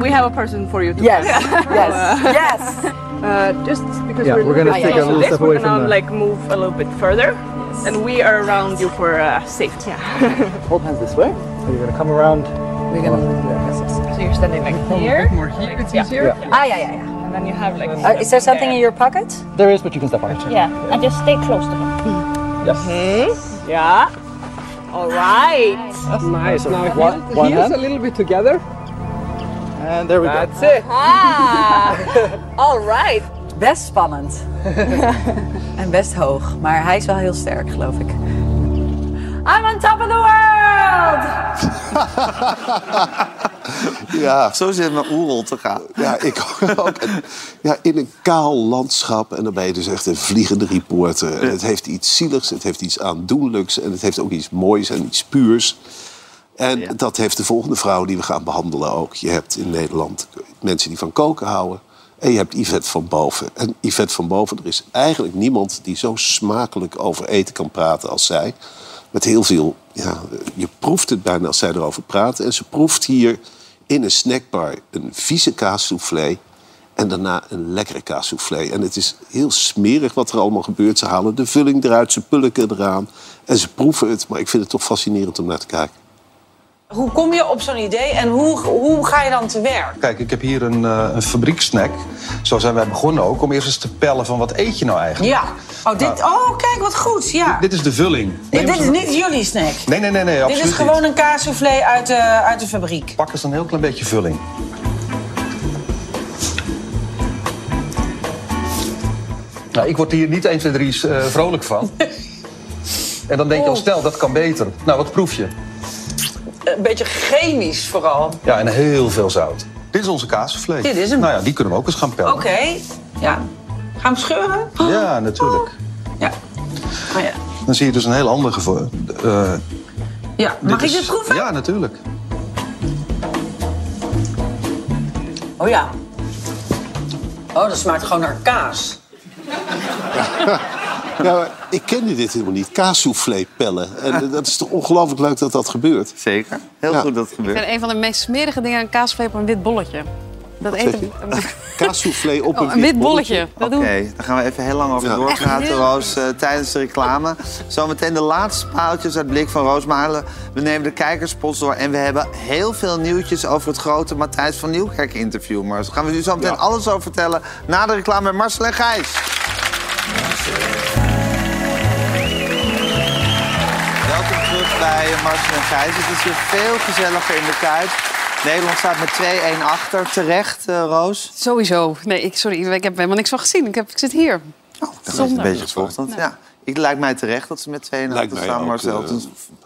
Speaker 18: We have a person for you to *laughs*
Speaker 19: Yes,
Speaker 18: yes,
Speaker 19: yes, *laughs*
Speaker 18: yes. Uh, just because
Speaker 19: Yeah,
Speaker 18: we're,
Speaker 19: we're gonna take a little
Speaker 18: this,
Speaker 19: step
Speaker 18: we're
Speaker 19: away
Speaker 18: gonna
Speaker 19: from the-
Speaker 18: like move a little bit further, and we are around you for uh, safety. *laughs*
Speaker 19: Hold hands this way. So you're gonna come around.
Speaker 18: We're gonna. So you're standing like here. More here. It's easier.
Speaker 19: Yeah.
Speaker 18: Ah, yeah, yeah, yeah. And then you have like.
Speaker 19: Uh, is there something in your pocket? There is, but you can step on it.
Speaker 18: Yeah, and just stay close to him.
Speaker 19: Yes.
Speaker 18: Hmm? Yeah. All right.
Speaker 19: That's nice. Now one, one
Speaker 18: heels
Speaker 19: hand.
Speaker 18: a
Speaker 19: little bit together. And there we
Speaker 18: That's
Speaker 19: go.
Speaker 18: it. Ah. *laughs* All right.
Speaker 19: Best spannend. *laughs* en best hoog. Maar hij is wel heel sterk, geloof ik. I'm on top of the world! *laughs*
Speaker 2: Ja.
Speaker 1: Zo zit mijn oerol te gaan.
Speaker 2: Ja, ik ook. En, ja, in een kaal landschap. En dan ben je dus echt een vliegende reporter. En het heeft iets zieligs, het heeft iets aandoenlijks... en het heeft ook iets moois en iets puurs. En dat heeft de volgende vrouw die we gaan behandelen ook. Je hebt in Nederland mensen die van koken houden... En je hebt Yvette van Boven. En Yvette van Boven, er is eigenlijk niemand die zo smakelijk over eten kan praten als zij. Met heel veel, ja, je proeft het bijna als zij erover praat. En ze proeft hier in een snackbar een vieze kaassoufflé. En daarna een lekkere kaassoufflé. En het is heel smerig wat er allemaal gebeurt. Ze halen de vulling eruit, ze pulken eraan. En ze proeven het. Maar ik vind het toch fascinerend om naar te kijken.
Speaker 20: Hoe kom je op zo'n idee en hoe, hoe ga je dan te werk?
Speaker 21: Kijk, ik heb hier een, eh, een fabrieksnack. Zo zijn wij begonnen ook, om eerst eens te pellen van wat eet je nou eigenlijk.
Speaker 20: Ja. Oh, dit, oh kijk, wat goed. Ja.
Speaker 21: Dit is de vulling.
Speaker 20: Dit,
Speaker 21: Neem
Speaker 20: dit is niet jullie snack.
Speaker 21: Nee, nee, nee, nee,
Speaker 20: Dit
Speaker 21: absoluut
Speaker 20: is gewoon een kaassoufflé uit de, uit de fabriek.
Speaker 21: Pak eens een heel klein beetje vulling. Nou, ik word hier niet 1, 2, 3 eh, vrolijk van. *laughs* En dan denk je al
Speaker 20: Oh.
Speaker 21: snel, dat kan beter. Nou, wat proef je?
Speaker 20: Een beetje chemisch vooral.
Speaker 21: Ja, en heel veel zout. Dit is onze kaassoufflé.
Speaker 20: Dit is hem.
Speaker 21: Nou ja, die kunnen we ook eens gaan pellen.
Speaker 20: Oké. Ja. Gaan we scheuren?
Speaker 21: Ja, natuurlijk.
Speaker 20: Ja. Oh, ja.
Speaker 21: Dan zie je dus een heel ander gevoel. Eh,
Speaker 20: ja. Mag
Speaker 21: dit
Speaker 20: ik dit proeven?
Speaker 21: Ja, natuurlijk.
Speaker 20: Oh ja. Oh, dat smaakt gewoon naar kaas.
Speaker 2: Ja, *laughs* *laughs* ik kende dit helemaal niet. Kaassoufflé pellen. En *laughs* dat is toch ongelooflijk leuk dat dat gebeurt.
Speaker 1: Zeker. Heel
Speaker 2: Ja.
Speaker 1: goed dat het
Speaker 4: Ik
Speaker 1: gebeurt.
Speaker 4: vind een van de meest smerige dingen aan kaasvlees op een wit bolletje. Dat
Speaker 2: Wat
Speaker 4: eten. *laughs*
Speaker 2: Kaassoufflé op
Speaker 4: Oh,
Speaker 2: een,
Speaker 4: een wit bolletje. Dat
Speaker 1: Oké,
Speaker 4: doen
Speaker 1: daar gaan we even heel lang over
Speaker 2: Ja.
Speaker 1: doorpraten, Roos, eh, tijdens de reclame. Zometeen de laatste paaltjes uit blik van Roos Malen. We nemen de kijkerspots door en we hebben heel veel nieuwtjes over het grote Matthijs van Nieuwkerk interview. Maar daar gaan we u zo meteen alles over vertellen na de reclame met Marcel en Gijs. Marcel en Gijs. Het is hier veel gezelliger in de Kuip. Nederland staat met 2-1 achter. Terecht, eh, Roos?
Speaker 4: Sowieso. Nee, ik, sorry, ik heb helemaal niks van gezien. Ik, heb, ik zit hier.
Speaker 1: Dat is een beetje gevolgd. Ja. Ik lijkt mij terecht dat ze met 2
Speaker 2: Lijkt
Speaker 1: achter
Speaker 2: mij
Speaker 1: staan.
Speaker 2: ook,
Speaker 1: Marcel.
Speaker 2: eh,
Speaker 1: Het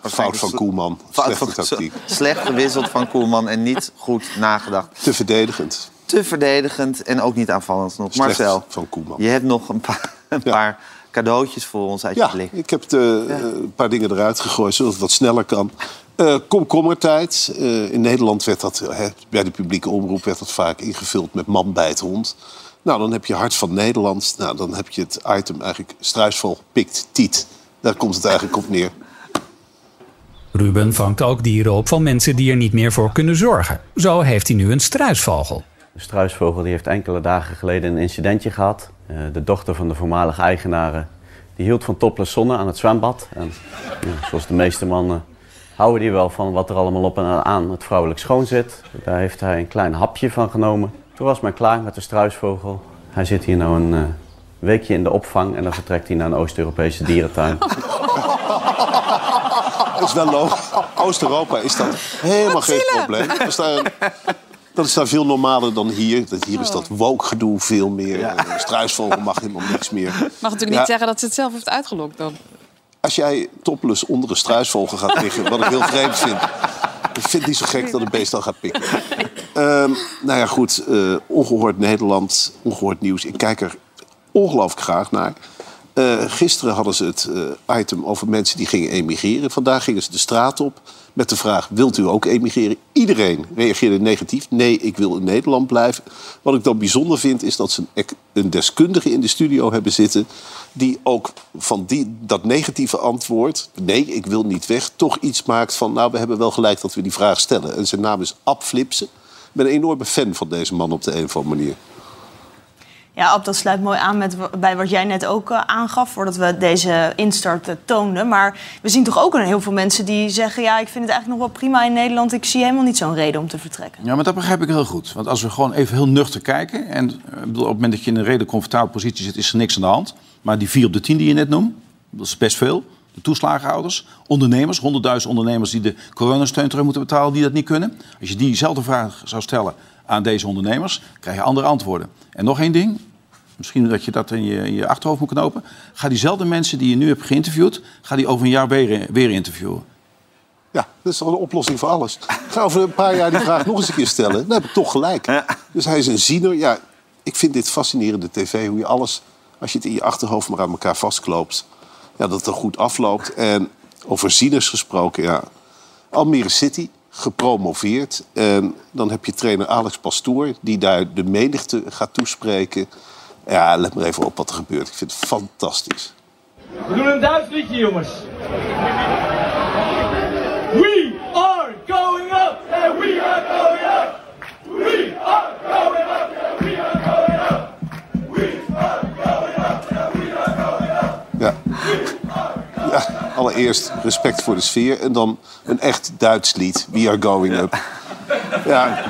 Speaker 1: is
Speaker 2: fout van Koelman.
Speaker 1: Fout
Speaker 2: Slechte
Speaker 1: van-
Speaker 2: tactiek.
Speaker 1: Slecht gewisseld van Koelman en niet goed nagedacht.
Speaker 2: Te verdedigend.
Speaker 1: Te verdedigend en ook niet aanvallend genoeg.
Speaker 2: Slecht
Speaker 1: Marcel,
Speaker 2: van Koelman.
Speaker 1: je hebt nog een paar, een paar cadeautjes voor ons uit
Speaker 2: Ja,
Speaker 1: je blik.
Speaker 2: ik heb de, eh, een paar dingen eruit gegooid, zodat het wat sneller kan. Eh komkommertijd. Eh, in Nederland werd dat, hè, bij de publieke omroep werd dat vaak ingevuld met man bij het hond. Nou, dan heb je Hart van Nederland. Nou, dan heb je het item eigenlijk struisvogel pikt tiet. Daar komt het eigenlijk op neer.
Speaker 22: Ruben vangt ook dieren op van mensen die er niet meer voor kunnen zorgen. Zo heeft hij nu een struisvogel.
Speaker 5: De struisvogel die heeft enkele dagen geleden een incidentje gehad. Eh, de dochter van de voormalige eigenaren die hield van topless zonne aan het zwembad. En ja, zoals de meeste mannen houden die wel van wat er allemaal op en aan het vrouwelijk schoon zit. Daar heeft hij een klein hapje van genomen. Toen was men klaar met de struisvogel. Hij zit hier nou een eh, weekje in de opvang en dan vertrekt hij naar een Oost-Europese dierentuin.
Speaker 2: Dat *laughs* is wel logisch. Oost-Europa is dat helemaal geen probleem. Dat is, daar, dat is daar veel normaler dan hier. Dat hier is dat woke-gedoe veel meer. Een Struisvogel mag helemaal niks meer.
Speaker 4: mag natuurlijk
Speaker 2: Ja,
Speaker 4: niet zeggen dat ze het zelf heeft uitgelokt dan.
Speaker 2: Als jij topless onder een struisvogel gaat liggen, wat ik heel vreemd vind. Ik vind het niet zo gek dat het beest dan gaat pikken. Ehm, nou ja, goed. eh, ongehoord Nederland, ongehoord nieuws. Ik kijk er ongelooflijk graag naar. Eh, gisteren hadden ze het eh, item over mensen die gingen emigreren. Vandaag gingen ze de straat op met de vraag: wilt u ook emigreren? Iedereen reageerde negatief. Nee, ik wil in Nederland blijven. Wat ik dan bijzonder vind, is dat ze een, een deskundige in de studio hebben zitten. die ook van die, dat negatieve antwoord: nee, ik wil niet weg. toch iets maakt van: nou, we hebben wel gelijk dat we die vraag stellen. En zijn naam is Ab Flipsen. Ik ben een enorme fan van deze man op de een of andere manier.
Speaker 23: Ja, Ab, dat sluit mooi aan met, bij wat jij net ook eh, aangaf... voordat we deze instart eh, toonden. Maar we zien toch ook heel veel mensen die zeggen... ja, ik vind het eigenlijk nog wel prima in Nederland. Ik zie helemaal niet zo'n reden om te vertrekken.
Speaker 24: Ja, maar dat begrijp ik heel goed. Want als we gewoon even heel nuchter kijken... en eh, op het moment dat je in een redelijk comfortabele positie zit... is er niks aan de hand. Maar die vier op de tien die je net noemt, dat is best veel. De toeslagenhouders, ondernemers, 100.000 ondernemers... die de coronasteun terug moeten betalen, die dat niet kunnen. Als je diezelfde vraag zou stellen aan deze ondernemers... krijg je andere antwoorden. En nog één ding, misschien dat je dat in je, in je achterhoofd moet knopen... ga diezelfde mensen die je nu hebt geïnterviewd... ga die over een jaar weer, weer interviewen.
Speaker 2: Ja, dat is toch een oplossing voor alles. Ga over een paar jaar die vraag nog eens een keer stellen. Dan heb ik toch gelijk. Dus hij is een ziener. Ja, ik vind dit fascinerende tv. Hoe je alles, als je het in je achterhoofd maar aan elkaar vastkloopt... Ja, dat het er goed afloopt. En over zieners gesproken, ja. Almere City. Gepromoveerd. En dan heb je trainer Alex Pastoor, die daar de menigte gaat toespreken. Ja, let maar even op wat er gebeurt. Ik vind het fantastisch.
Speaker 25: We doen een Duits liedje, jongens.
Speaker 2: Ja, allereerst respect voor de sfeer. En dan een echt Duits lied. We are going up. Ja,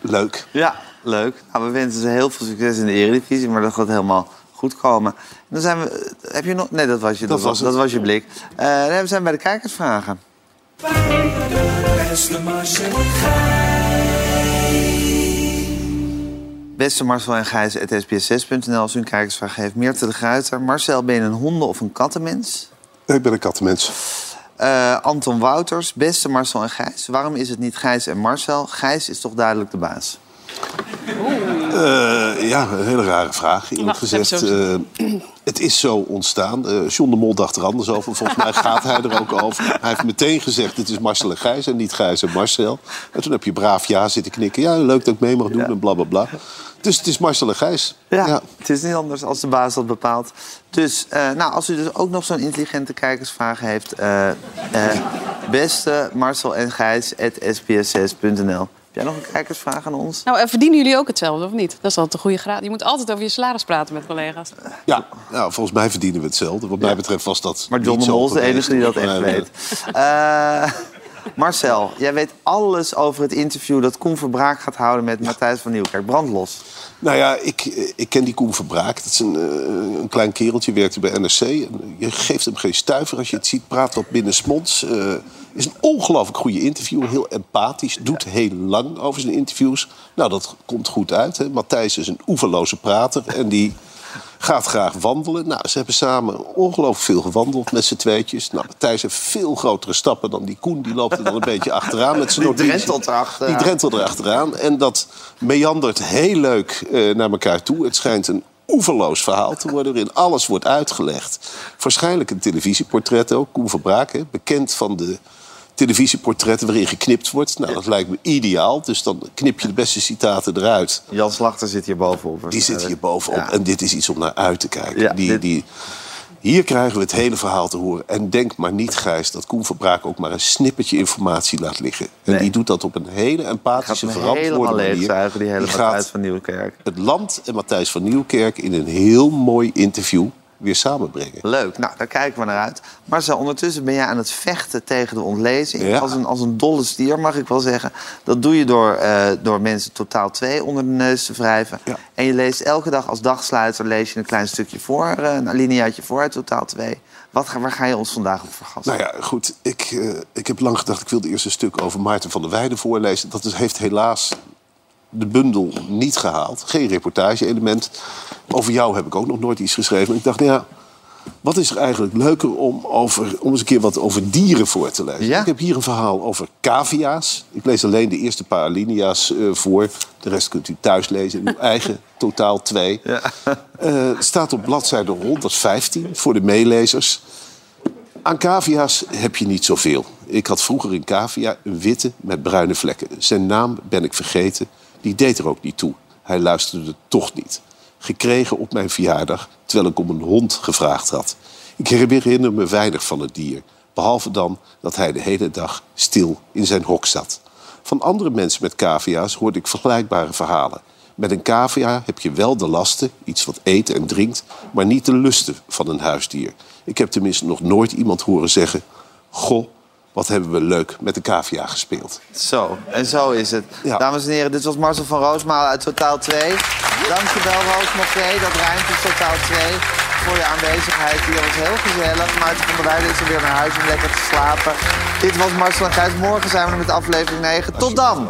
Speaker 2: leuk.
Speaker 1: Ja, leuk. Nou, we wensen ze heel veel succes in de Eredivisie, maar dat gaat helemaal goed komen. En dan zijn we. Heb je nog? Nee, dat was je. Dat,
Speaker 2: was
Speaker 1: dat was je blik. Eh, nee, we zijn bij de kijkersvragen.
Speaker 25: Beste
Speaker 1: Beste Marcel en Gijs, sbs6.nl als u een kijkersvraag heeft. Meerte de Gruiter. Marcel, ben je een honden- of een kattenmens?
Speaker 2: Ik ben een kattenmens.
Speaker 1: Eh, Anton Wouters, beste Marcel en Gijs. Waarom is het niet Gijs en Marcel? Gijs is toch duidelijk de baas?
Speaker 2: Eh, ja, een hele rare vraag. Iemand
Speaker 1: Ja, dat
Speaker 2: gezegd, eh, het is zo ontstaan. Eh John de Mol dacht er anders over. Volgens mij gaat hij er ook over. Hij heeft meteen gezegd, het is Marcel en Gijs en niet Gijs en Marcel. En toen heb je braaf ja zitten knikken. Ja, leuk dat ik mee mag doen en bla bla bla. Dus het is Marcel en Gijs.
Speaker 1: Ja, het is niet anders als de baas dat bepaalt. Dus eh, nou, als u dus ook nog zo'n intelligente kijkersvraag heeft... eh, eh, beste Marcel en Gijs, sbs6.nl. Heb jij nog een kijkersvraag aan ons?
Speaker 4: Nou, en verdienen jullie ook hetzelfde, of niet? Dat is altijd een goede graad. Je moet altijd over je salaris praten met collega's.
Speaker 2: Ja, nou, volgens mij verdienen we hetzelfde. Wat mij betreft was dat
Speaker 1: Maar John
Speaker 2: niet
Speaker 1: de
Speaker 2: zo
Speaker 1: Mol is de enige die dat echt weet. Eh, Marcel, jij weet alles over het interview dat Koen Verbraak gaat houden met Matthijs van Nieuwkerk. Brandlos.
Speaker 2: Nou ja, ik, ik ken die Koen Verbraak. Dat is een, eh, een klein kereltje, werkte bij NRC. Je geeft hem geen stuiver als je het ziet. Praat wat binnensmonds. Eh is een ongelooflijk goede interviewer. Heel empathisch. Doet heel lang over zijn interviews. Nou, dat komt goed uit. Matthijs is een oeverloze prater. En die gaat graag wandelen. Nou, ze hebben samen ongelooflijk veel gewandeld met z'n tweetjes. Nou, Matthijs heeft veel grotere stappen dan die Koen. Die loopt er dan een *laughs* beetje achteraan met zijn
Speaker 1: Die drentelt erachteraan.
Speaker 2: Die drentelt erachteraan. En dat meandert heel leuk eh, naar elkaar toe. Het schijnt een oeverloos verhaal te worden... waarin alles wordt uitgelegd. Waarschijnlijk een televisieportret ook. Koen Verbraak, hè, bekend van de televisieportretten waarin geknipt wordt. Nou, dat lijkt me ideaal. Dus dan knip je de beste citaten eruit.
Speaker 1: Jan Slachter zit hier bovenop.
Speaker 2: Die zit hier bovenop.
Speaker 1: Ja.
Speaker 2: En dit is iets om naar uit te kijken.
Speaker 1: Ja,
Speaker 2: die,
Speaker 1: dit-
Speaker 2: die, hier krijgen we het hele verhaal te horen. En denk maar niet, Gijs, dat Koen Verbraak ook maar een snippertje informatie laat liggen. En die doet dat op een hele empathische,
Speaker 1: Gaat
Speaker 2: verantwoorde manier.
Speaker 1: leegzuigen, die hele
Speaker 2: Die
Speaker 1: Matthijs van Nieuwkerk.
Speaker 2: het land en Matthijs van Nieuwkerk in een heel mooi interview weer samenbrengen.
Speaker 1: Leuk, nou, daar kijken we naar uit. Marcel, ondertussen ben jij aan het vechten tegen de ontlezing.
Speaker 2: Ja.
Speaker 1: Als, een, als een dolle stier, mag ik wel zeggen. Dat doe je door, eh, door mensen totaal twee onder de neus te wrijven. En je leest elke dag als dagsluiter lees je een klein stukje voor, eh, een alineaatje voor uit totaal twee. Wat, waar ga je ons vandaag op vergassen?
Speaker 2: Nou ja, goed. Ik, eh, ik heb lang gedacht, ik wilde eerst een stuk over Maarten van der Weijden voorlezen. Dat is, heeft helaas de bundel niet gehaald. Geen reportage-element. Over jou heb ik ook nog nooit iets geschreven. Ik dacht, nou ja, wat is er eigenlijk leuker om, over, om eens een keer wat over dieren voor te lezen? Ik heb hier een verhaal over cavia's. Ik lees alleen de eerste paar alinea's eh, voor. De rest kunt u thuis lezen in uw *laughs* eigen totaal twee. Eh, staat op bladzijde 115 voor de meelezers. Aan cavia's heb je niet zoveel. Ik had vroeger een cavia, een witte met bruine vlekken. Zijn naam ben ik vergeten. Die deed er ook niet toe. Hij luisterde toch niet. Gekregen op mijn verjaardag, terwijl ik om een hond gevraagd had. Ik herinner me weinig van het dier. Behalve dan dat hij de hele dag stil in zijn hok zat. Van andere mensen met cavia's hoorde ik vergelijkbare verhalen. Met een cavia heb je wel de lasten, iets wat eet en drinkt, maar niet de lusten van een huisdier. Ik heb tenminste nog nooit iemand horen zeggen: Goh, wat hebben we leuk met de cavia gespeeld.
Speaker 1: Zo, en zo is het. Dames en heren, dit was Marcel van Roosmalen uit Totaal 2. Dankjewel, Roos 2. Dat in Totaal 2. Voor je aanwezigheid hier. was heel gezellig. Maarten van der Weijden is er weer naar huis om lekker te slapen. Dit was Marcel en Gijs. Morgen zijn we er met aflevering 9. Tot dan!